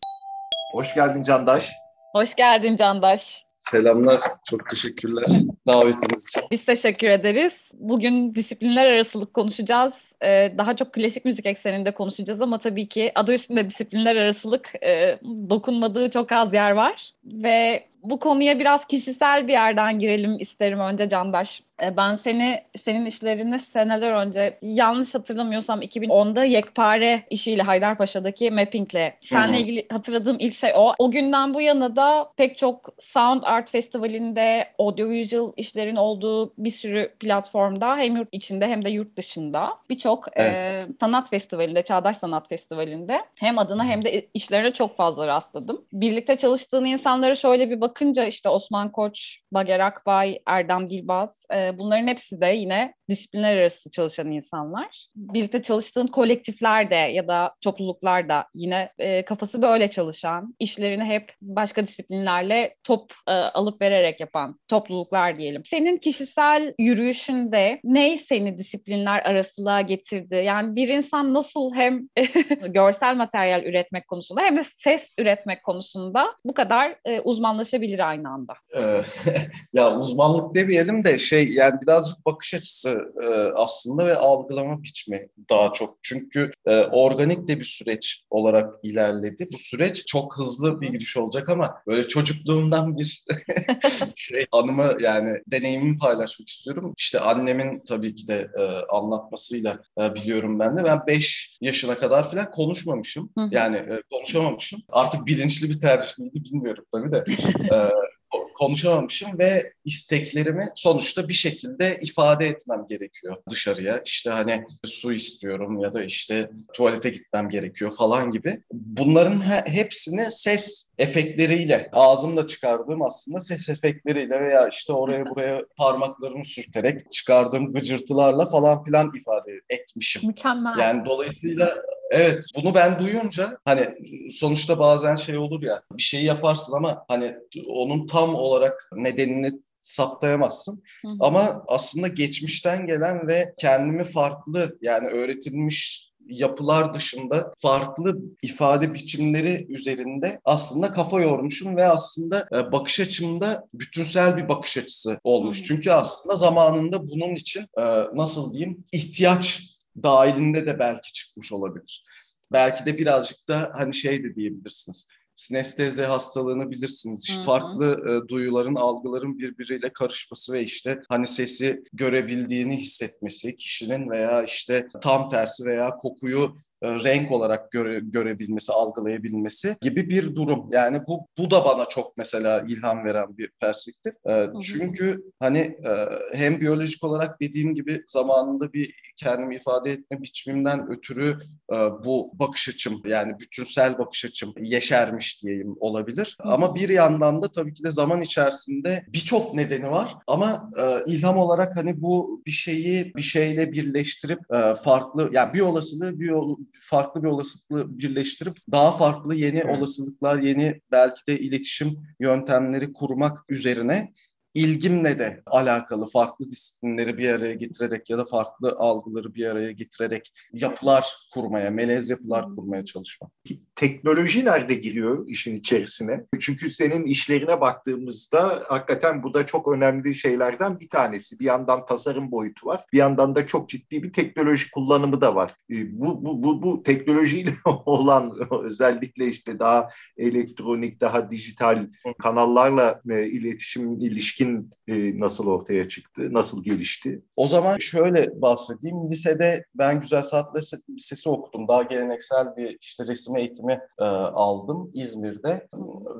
S4: Hoş geldin Candaş.
S3: Hoş geldin Candaş.
S5: Selamlar, çok teşekkürler davetiniz için.
S3: Biz teşekkür ederiz. Bugün disiplinler arasılık konuşacağız. Ee, daha çok klasik müzik ekseninde konuşacağız ama tabii ki adı üstünde disiplinler arasılık e, dokunmadığı çok az yer var. Ve bu konuya biraz kişisel bir yerden girelim isterim önce Candaş. E, ben seni senin işlerini seneler önce yanlış hatırlamıyorsam 2010'da Yekpare işiyle Haydarpaşa'daki mappingle. Seninle ilgili hatırladığım ilk şey o. O günden bu yana da pek çok Sound Art Festivali'nde audiovisual işlerin olduğu bir sürü platformda hem yurt içinde hem de yurt dışında birçok evet. e, sanat festivalinde, Çağdaş Sanat Festivali'nde hem adına hem de işlerine çok fazla rastladım. Birlikte çalıştığın insanlara şöyle bir bakınca işte Osman Koç, Bager Akbay, Erdem Dilbaz e, bunların hepsi de yine disiplinler arası çalışan insanlar. Birlikte çalıştığın kolektifler de ya da topluluklar da yine e, kafası böyle çalışan, işlerini hep başka disiplinlerle top e, alıp vererek yapan topluluklar diyelim. Senin kişisel yürüyüşünde ne seni disiplinler arasılığa getirdi? Yani bir insan nasıl hem görsel materyal üretmek konusunda hem de ses üretmek konusunda bu kadar e, uzmanlaşabilir aynı anda?
S5: ya uzmanlık demeyelim de şey yani birazcık bakış açısı e, aslında ve algılama biçimi daha çok. Çünkü e, organik de bir süreç olarak ilerledi. Bu süreç çok hızlı bir giriş olacak ama böyle çocukluğumdan bir şey anımı yani deneyimimi paylaşmak istiyorum. İşte annemin tabii ki de e, anlatmasıyla e, biliyorum ben de. Ben 5 yaşına kadar falan konuşmamışım. Yani e, konuşamamışım. Artık bilinçli bir tercih miydi bilmiyorum tabii de. E, konuşamamışım ve isteklerimi sonuçta bir şekilde ifade etmem gerekiyor dışarıya. İşte hani su istiyorum ya da işte tuvalete gitmem gerekiyor falan gibi. Bunların hepsini ses efektleriyle, ağzımla çıkardığım aslında ses efektleriyle veya işte oraya buraya parmaklarımı sürterek çıkardığım gıcırtılarla falan filan ifade etmişim.
S3: Mükemmel.
S5: Yani dolayısıyla Evet bunu ben duyunca hani sonuçta bazen şey olur ya bir şeyi yaparsın ama hani onun tam olarak nedenini saptayamazsın. Hı hı. Ama aslında geçmişten gelen ve kendimi farklı yani öğretilmiş yapılar dışında farklı ifade biçimleri üzerinde aslında kafa yormuşum ve aslında e, bakış açımda bütünsel bir bakış açısı olmuş. Çünkü aslında zamanında bunun için e, nasıl diyeyim ihtiyaç dahilinde de belki çıkmış olabilir. Belki de birazcık da hani şey de diyebilirsiniz. Sinestezi hastalığını bilirsiniz. İşte Hı-hı. farklı e, duyuların, algıların birbiriyle karışması ve işte hani sesi görebildiğini hissetmesi kişinin veya işte tam tersi veya kokuyu renk olarak göre, görebilmesi, algılayabilmesi gibi bir durum. Yani bu bu da bana çok mesela ilham veren bir perspektif. E, çünkü hani e, hem biyolojik olarak dediğim gibi zamanında bir kendimi ifade etme biçimimden ötürü e, bu bakış açım yani bütünsel bakış açım yeşermiş diyeyim olabilir. Ama bir yandan da tabii ki de zaman içerisinde birçok nedeni var. Ama e, ilham olarak hani bu bir şeyi bir şeyle birleştirip e, farklı yani bir olasılığı bir farklı bir olasılıkla birleştirip daha farklı yeni evet. olasılıklar, yeni belki de iletişim yöntemleri kurmak üzerine ilgimle de alakalı farklı disiplinleri bir araya getirerek ya da farklı algıları bir araya getirerek yapılar kurmaya, melez yapılar kurmaya çalışmak.
S4: Teknoloji nerede giriyor işin içerisine? Çünkü senin işlerine baktığımızda hakikaten bu da çok önemli şeylerden bir tanesi. Bir yandan tasarım boyutu var, bir yandan da çok ciddi bir teknoloji kullanımı da var. E, bu bu bu, bu teknolojiyle olan özellikle işte daha elektronik, daha dijital kanallarla e, iletişim ilişkin ilişkin e, nasıl ortaya çıktı, nasıl gelişti?
S5: O zaman şöyle bahsedeyim. Lisede ben Güzel Sanatlar Lisesi okudum. Daha geleneksel bir işte resim eğitimi e, aldım İzmir'de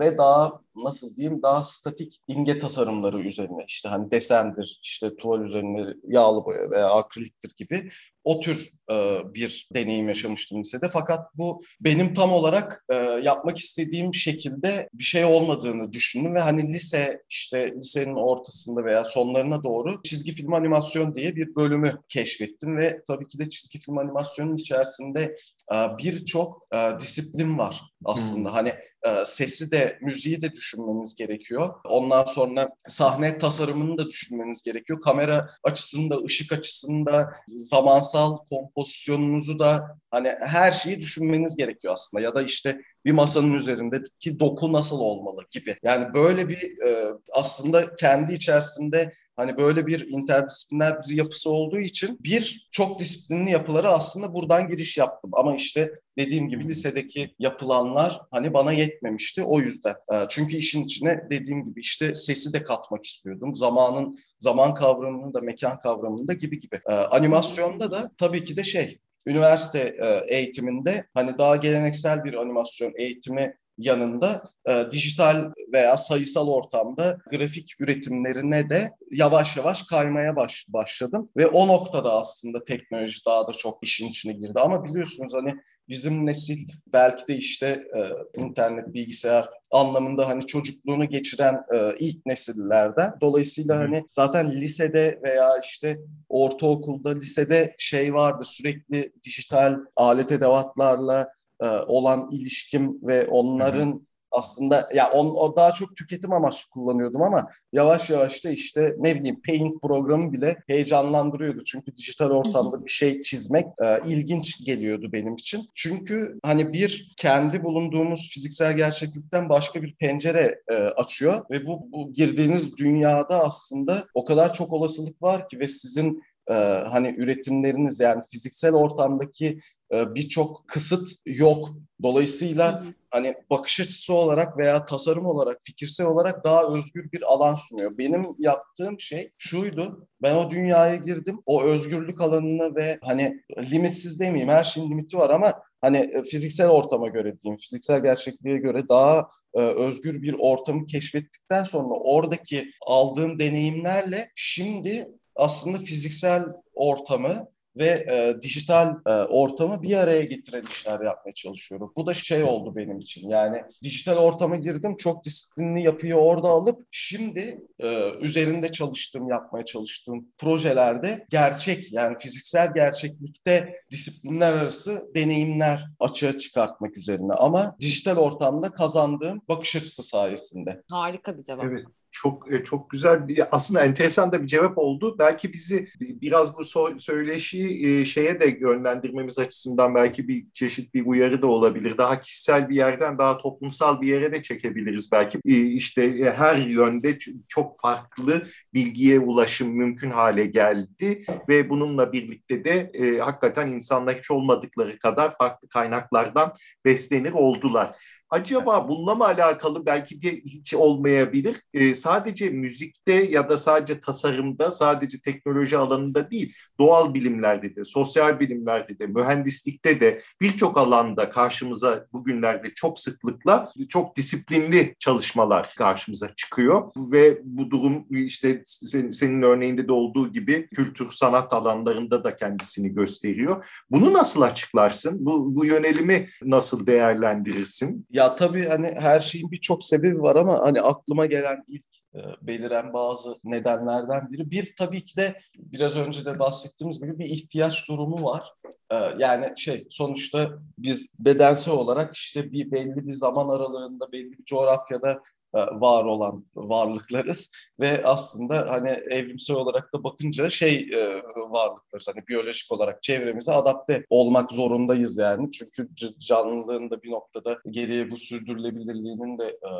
S5: ve daha nasıl diyeyim daha statik imge tasarımları üzerine işte hani desendir, işte tuval üzerine yağlı boya veya akriliktir gibi o tür e, bir deneyim yaşamıştım lisede. Fakat bu benim tam olarak e, yapmak istediğim şekilde bir şey olmadığını düşündüm ve hani lise işte lisenin ortasında veya sonlarına doğru çizgi film animasyon diye bir bölümü keşfettim ve tabii ki de çizgi film animasyonun içerisinde e, birçok e, disiplin var aslında. Hmm. Hani e, sesi de müziği de düşünmeniz gerekiyor. Ondan sonra sahne tasarımını da düşünmeniz gerekiyor. Kamera açısında, ışık açısında, zamansal kompozisyonunuzu da hani her şeyi düşünmeniz gerekiyor aslında. Ya da işte bir masanın üzerindeki doku nasıl olmalı gibi. Yani böyle bir e, aslında kendi içerisinde hani böyle bir interdisipliner bir yapısı olduğu için bir çok disiplinli yapıları aslında buradan giriş yaptım. Ama işte dediğim gibi lisedeki yapılanlar hani bana yetmemişti o yüzden. E, çünkü işin içine dediğim gibi işte sesi de katmak istiyordum. Zamanın zaman kavramını da mekan kavramını da gibi gibi. E, animasyonda da tabii ki de şey üniversite e, eğitiminde hani daha geleneksel bir animasyon eğitimi yanında e, dijital veya sayısal ortamda grafik üretimlerine de yavaş yavaş kaymaya baş, başladım. Ve o noktada aslında teknoloji daha da çok işin içine girdi. Ama biliyorsunuz hani bizim nesil belki de işte e, internet, bilgisayar anlamında hani çocukluğunu geçiren e, ilk nesillerden. Dolayısıyla hani zaten lisede veya işte ortaokulda, lisede şey vardı sürekli dijital alet edevatlarla e, olan ilişkim ve onların aslında ya on, o daha çok tüketim amaçlı kullanıyordum ama yavaş yavaş da işte ne bileyim Paint programı bile heyecanlandırıyordu. Çünkü dijital ortamda bir şey çizmek e, ilginç geliyordu benim için. Çünkü hani bir kendi bulunduğumuz fiziksel gerçeklikten başka bir pencere e, açıyor ve bu, bu girdiğiniz dünyada aslında o kadar çok olasılık var ki ve sizin e, hani üretimleriniz yani fiziksel ortamdaki e, birçok kısıt yok. Dolayısıyla hı hı. hani bakış açısı olarak veya tasarım olarak, fikirsel olarak daha özgür bir alan sunuyor. Benim yaptığım şey şuydu. Ben o dünyaya girdim. O özgürlük alanını ve hani limitsiz demeyeyim her şeyin limiti var ama hani e, fiziksel ortama göre diyeyim, fiziksel gerçekliğe göre daha e, özgür bir ortamı keşfettikten sonra oradaki aldığım deneyimlerle şimdi aslında fiziksel ortamı ve e, dijital e, ortamı bir araya getiren işler yapmaya çalışıyorum. Bu da şey oldu benim için. Yani dijital ortama girdim, çok disiplinli yapıyı orada alıp şimdi e, üzerinde çalıştığım, yapmaya çalıştığım projelerde gerçek yani fiziksel gerçeklikte disiplinler arası deneyimler açığa çıkartmak üzerine ama dijital ortamda kazandığım bakış açısı sayesinde.
S3: Harika bir cevap.
S4: Evet çok e, çok güzel bir aslında enteresan da bir cevap oldu. Belki bizi biraz bu söyleşi e, şeye de yönlendirmemiz açısından belki bir çeşit bir uyarı da olabilir. Daha kişisel bir yerden daha toplumsal bir yere de çekebiliriz belki. E, işte her yönde çok farklı bilgiye ulaşım mümkün hale geldi ve bununla birlikte de hakikaten insanlar hiç olmadıkları kadar farklı kaynaklardan beslenir oldular. Acaba bununla mı alakalı belki de hiç olmayabilir. E, sadece müzikte ya da sadece tasarımda, sadece teknoloji alanında değil, doğal bilimlerde de, sosyal bilimlerde de, mühendislikte de birçok alanda karşımıza bugünlerde çok sıklıkla çok disiplinli çalışmalar karşımıza çıkıyor ve bu durum işte senin, örneğinde de olduğu gibi kültür sanat alanlarında da kendisini gösteriyor. Bunu nasıl açıklarsın? Bu, bu yönelimi nasıl değerlendirirsin?
S5: Ya tabii hani her şeyin birçok sebebi var ama hani aklıma gelen ilk e, beliren bazı nedenlerden biri. Bir tabii ki de biraz önce de bahsettiğimiz gibi bir ihtiyaç durumu var. E, yani şey sonuçta biz bedensel olarak işte bir belli bir zaman aralığında belli bir coğrafyada var olan varlıklarız. Ve aslında hani evrimsel olarak da bakınca şey e, varlıklarız. Hani biyolojik olarak çevremize adapte olmak zorundayız yani. Çünkü canlılığın da bir noktada geriye bu sürdürülebilirliğinin de e,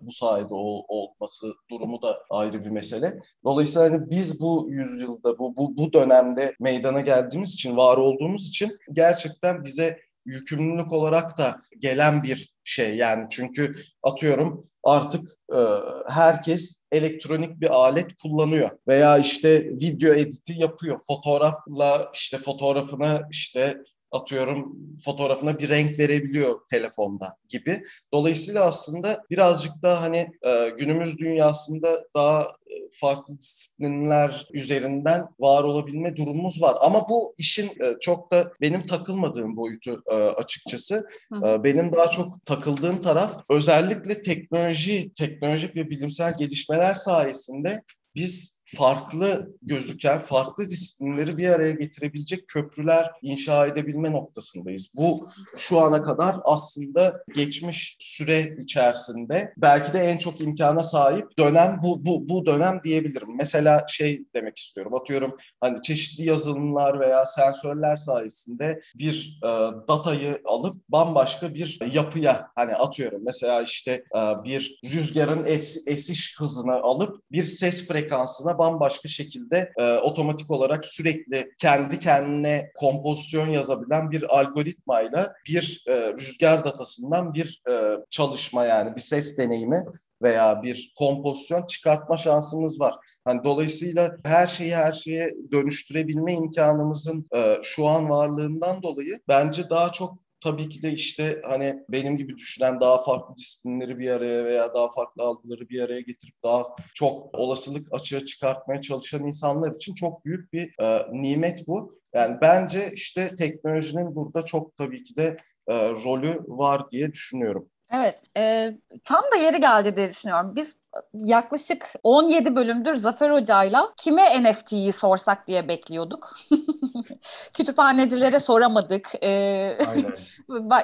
S5: bu sayede ol, olması durumu da ayrı bir mesele. Dolayısıyla hani biz bu yüzyılda bu, bu bu dönemde meydana geldiğimiz için var olduğumuz için gerçekten bize yükümlülük olarak da gelen bir şey. Yani çünkü atıyorum artık e, herkes elektronik bir alet kullanıyor veya işte video editi yapıyor. Fotoğrafla işte fotoğrafını işte atıyorum fotoğrafına bir renk verebiliyor telefonda gibi. Dolayısıyla aslında birazcık daha hani e, günümüz dünyasında daha e, farklı disiplinler üzerinden var olabilme durumumuz var. Ama bu işin e, çok da benim takılmadığım boyutu e, açıkçası. E, benim daha çok takıldığım taraf özellikle teknoloji, teknolojik ve bilimsel gelişmeler sayesinde biz farklı gözüken, farklı disiplinleri bir araya getirebilecek köprüler inşa edebilme noktasındayız. Bu şu ana kadar aslında geçmiş süre içerisinde belki de en çok imkana sahip dönem bu bu bu dönem diyebilirim. Mesela şey demek istiyorum. Atıyorum hani çeşitli yazılımlar veya sensörler sayesinde bir e, datayı alıp bambaşka bir yapıya hani atıyorum mesela işte e, bir rüzgarın es, esiş hızını alıp bir ses frekansına bambaşka şekilde e, otomatik olarak sürekli kendi kendine kompozisyon yazabilen bir algoritmayla bir e, rüzgar datasından bir e, çalışma yani bir ses deneyimi veya bir kompozisyon çıkartma şansımız var. Hani dolayısıyla her şeyi her şeye dönüştürebilme imkanımızın e, şu an varlığından dolayı bence daha çok tabii ki de işte hani benim gibi düşünen daha farklı disiplinleri bir araya veya daha farklı algıları bir araya getirip daha çok olasılık açığa çıkartmaya çalışan insanlar için çok büyük bir e, nimet bu. Yani bence işte teknolojinin burada çok tabii ki de e, rolü var diye düşünüyorum.
S3: Evet, e, tam da yeri geldi diye düşünüyorum. Biz yaklaşık 17 bölümdür Zafer Hoca'yla kime NFT'yi sorsak diye bekliyorduk. Kütüphanecilere soramadık. Ee,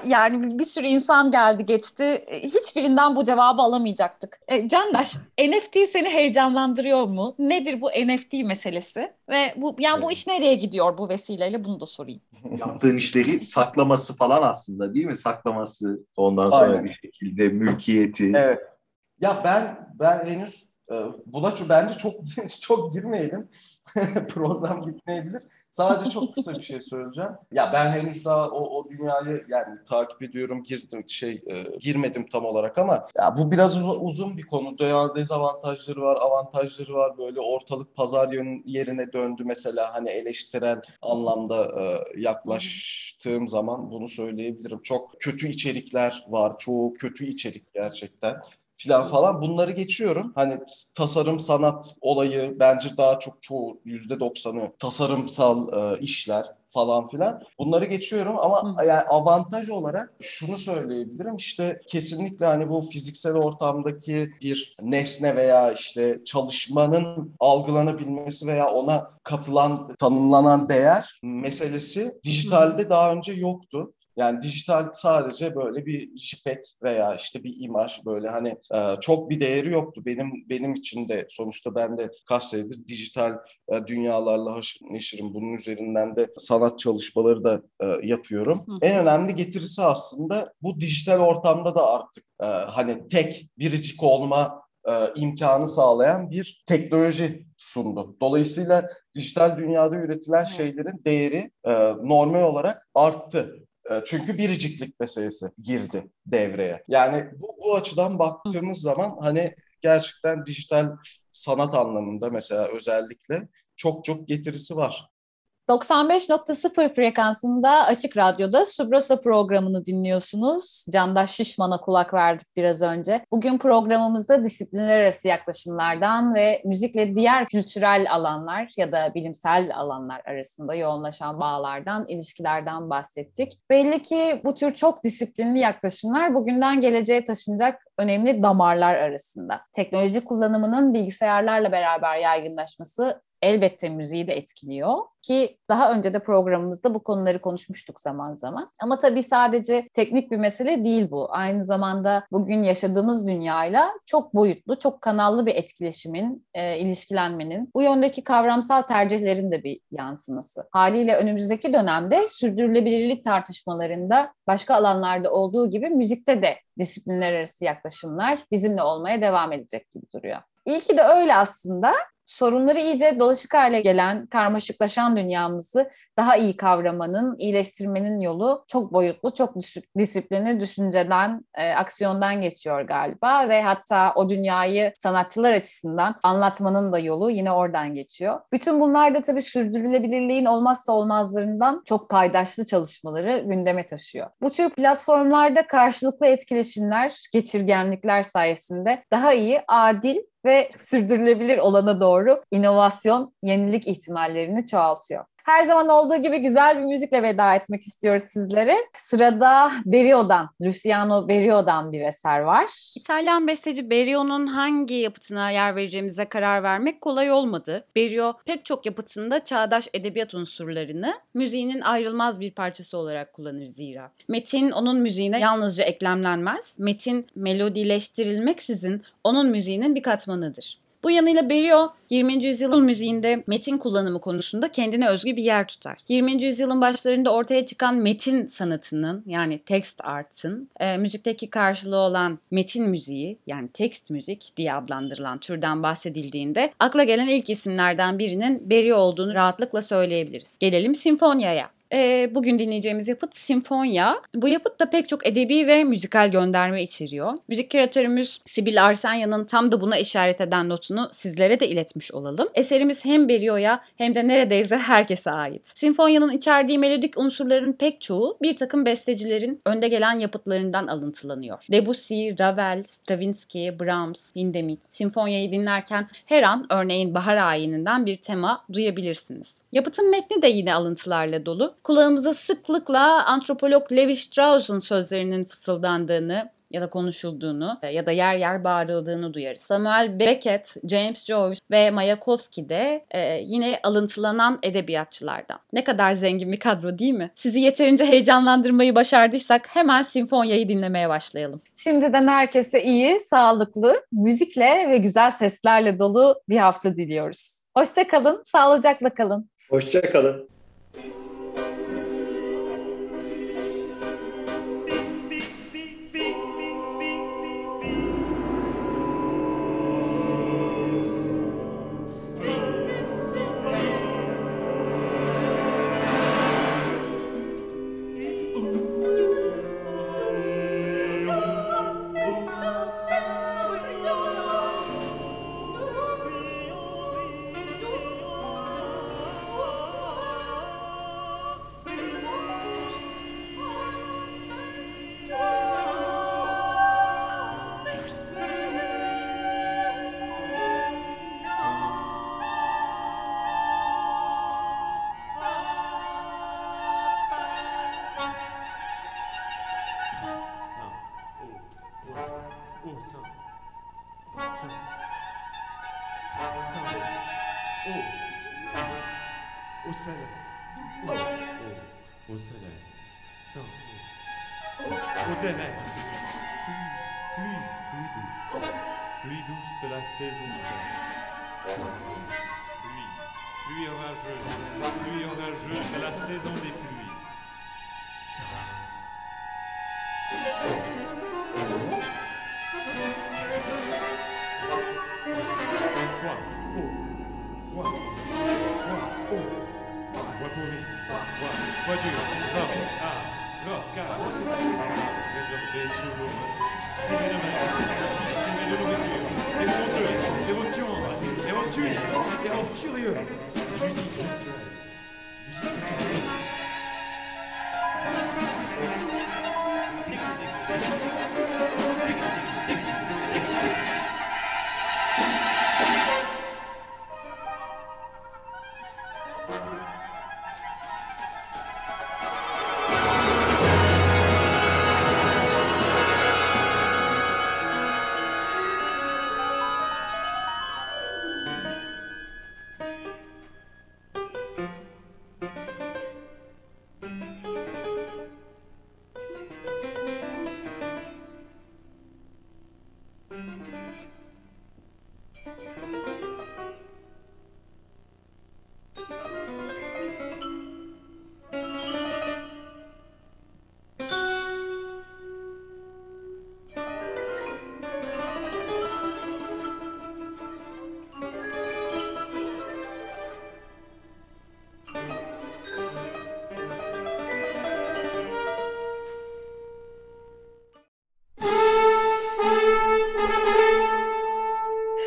S3: yani bir sürü insan geldi geçti. Hiçbirinden bu cevabı alamayacaktık. E, Candaş, NFT seni heyecanlandırıyor mu? Nedir bu NFT meselesi? Ve bu yani evet. bu iş nereye gidiyor bu vesileyle bunu da sorayım.
S4: Yaptığın işleri saklaması falan aslında değil mi? Saklaması ondan sonra Aynen. bir şekilde mülkiyeti.
S5: Evet. Ya ben ben henüz e, buna bence çok çok girmeyelim. Program gitmeyebilir. Sadece çok kısa bir şey söyleyeceğim. Ya ben henüz daha o, o dünyayı yani takip ediyorum, girdim şey e, girmedim tam olarak ama ya bu biraz uz- uzun bir konu. Ya dezavantajları var, avantajları var. Böyle ortalık pazar yerine döndü mesela hani eleştirel anlamda e, yaklaştığım zaman bunu söyleyebilirim. Çok kötü içerikler var. Çoğu kötü içerik gerçekten filan falan bunları geçiyorum. Hani tasarım sanat olayı bence daha çok çoğu yüzde doksanı tasarımsal e, işler falan filan. Bunları geçiyorum ama Hı. yani avantaj olarak şunu söyleyebilirim. İşte kesinlikle hani bu fiziksel ortamdaki bir nesne veya işte çalışmanın algılanabilmesi veya ona katılan, tanımlanan değer meselesi dijitalde daha önce yoktu. Yani dijital sadece böyle bir JPEG veya işte bir imaj böyle hani e, çok bir değeri yoktu. Benim benim için de sonuçta ben de kaç senedir dijital e, dünyalarla haşır neşirim. Bunun üzerinden de sanat çalışmaları da e, yapıyorum. Hı. En önemli getirisi aslında bu dijital ortamda da artık e, hani tek biricik olma e, imkanı sağlayan bir teknoloji sundu. Dolayısıyla dijital dünyada üretilen şeylerin değeri e, normal olarak arttı. Ee, çünkü biriciklik meselesi girdi devreye. Yani bu, bu açıdan baktığımız zaman hani gerçekten dijital sanat anlamında mesela özellikle çok çok getirisi var.
S3: 95.0 frekansında Açık Radyo'da Subrasa programını dinliyorsunuz. Candaş Şişman'a kulak verdik biraz önce. Bugün programımızda disiplinler arası yaklaşımlardan ve müzikle diğer kültürel alanlar ya da bilimsel alanlar arasında yoğunlaşan bağlardan, ilişkilerden bahsettik. Belli ki bu tür çok disiplinli yaklaşımlar bugünden geleceğe taşınacak önemli damarlar arasında. Teknoloji kullanımının bilgisayarlarla beraber yaygınlaşması elbette müziği de etkiliyor ki daha önce de programımızda bu konuları konuşmuştuk zaman zaman. Ama tabii sadece teknik bir mesele değil bu. Aynı zamanda bugün yaşadığımız dünyayla çok boyutlu, çok kanallı bir etkileşimin, e, ilişkilenmenin, bu yöndeki kavramsal tercihlerin de bir yansıması. Haliyle önümüzdeki dönemde sürdürülebilirlik tartışmalarında başka alanlarda olduğu gibi müzikte de disiplinler arası yaklaşımlar bizimle olmaya devam edecek gibi duruyor. İlki de öyle aslında sorunları iyice dolaşık hale gelen, karmaşıklaşan dünyamızı daha iyi kavramanın, iyileştirmenin yolu çok boyutlu, çok disiplinli düşünceden, e, aksiyondan geçiyor galiba ve hatta o dünyayı sanatçılar açısından anlatmanın da yolu yine oradan geçiyor. Bütün bunlar da tabii sürdürülebilirliğin olmazsa olmazlarından çok paydaşlı çalışmaları gündeme taşıyor. Bu tür platformlarda karşılıklı etkileşimler, geçirgenlikler sayesinde daha iyi, adil ve sürdürülebilir olana doğru inovasyon, yenilik ihtimallerini çoğaltıyor. Her zaman olduğu gibi güzel bir müzikle veda etmek istiyoruz sizlere. Sırada Berio'dan, Luciano Berio'dan bir eser var.
S6: İtalyan besteci Berio'nun hangi yapıtına yer vereceğimize karar vermek kolay olmadı. Berio pek çok yapıtında çağdaş edebiyat unsurlarını müziğinin ayrılmaz bir parçası olarak kullanır zira. Metin onun müziğine yalnızca eklemlenmez, metin melodileştirilmeksizin onun müziğinin bir katmanıdır. Bu yanıyla Berio 20. yüzyılın müziğinde metin kullanımı konusunda kendine özgü bir yer tutar. 20. yüzyılın başlarında ortaya çıkan metin sanatının yani text art'ın e, müzikteki karşılığı olan metin müziği yani text müzik diye adlandırılan türden bahsedildiğinde akla gelen ilk isimlerden birinin Berio olduğunu rahatlıkla söyleyebiliriz. Gelelim sinfonyaya. E, bugün dinleyeceğimiz yapıt Sinfonya. Bu yapıt da pek çok edebi ve müzikal gönderme içeriyor. Müzik küratörümüz Sibyl Arsanya'nın tam da buna işaret eden notunu sizlere de iletmiş olalım. Eserimiz hem Berio'ya hem de neredeyse herkese ait. Sinfonya'nın içerdiği melodik unsurların pek çoğu bir takım bestecilerin önde gelen yapıtlarından alıntılanıyor. Debussy, Ravel, Stravinsky, Brahms, Hindemith. Sinfonya'yı dinlerken her an örneğin bahar ayininden bir tema duyabilirsiniz. Yapıtın metni de yine alıntılarla dolu. Kulağımıza sıklıkla antropolog Levi Strauss'un sözlerinin fısıldandığını ya da konuşulduğunu ya da yer yer bağırıldığını duyarız. Samuel Beckett, James Joyce ve Mayakovsky de e, yine alıntılanan edebiyatçılardan. Ne kadar zengin bir kadro değil mi? Sizi yeterince heyecanlandırmayı başardıysak hemen Sinfonya'yı dinlemeye başlayalım.
S3: Şimdiden herkese iyi, sağlıklı, müzikle ve güzel seslerle dolu bir hafta diliyoruz. Hoşçakalın, sağlıcakla kalın.
S7: Hoşçakalın.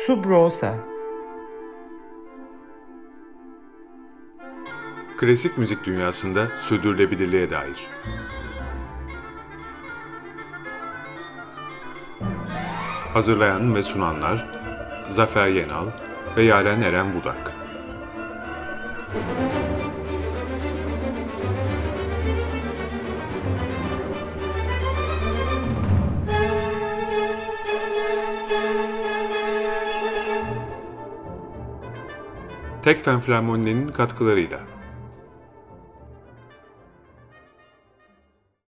S8: Subrosa
S2: Klasik müzik dünyasında sürdürülebilirliğe dair. Hazırlayan ve sunanlar Zafer Yenal ve Yaren Eren Budak. Tekfen Flamoni'nin katkılarıyla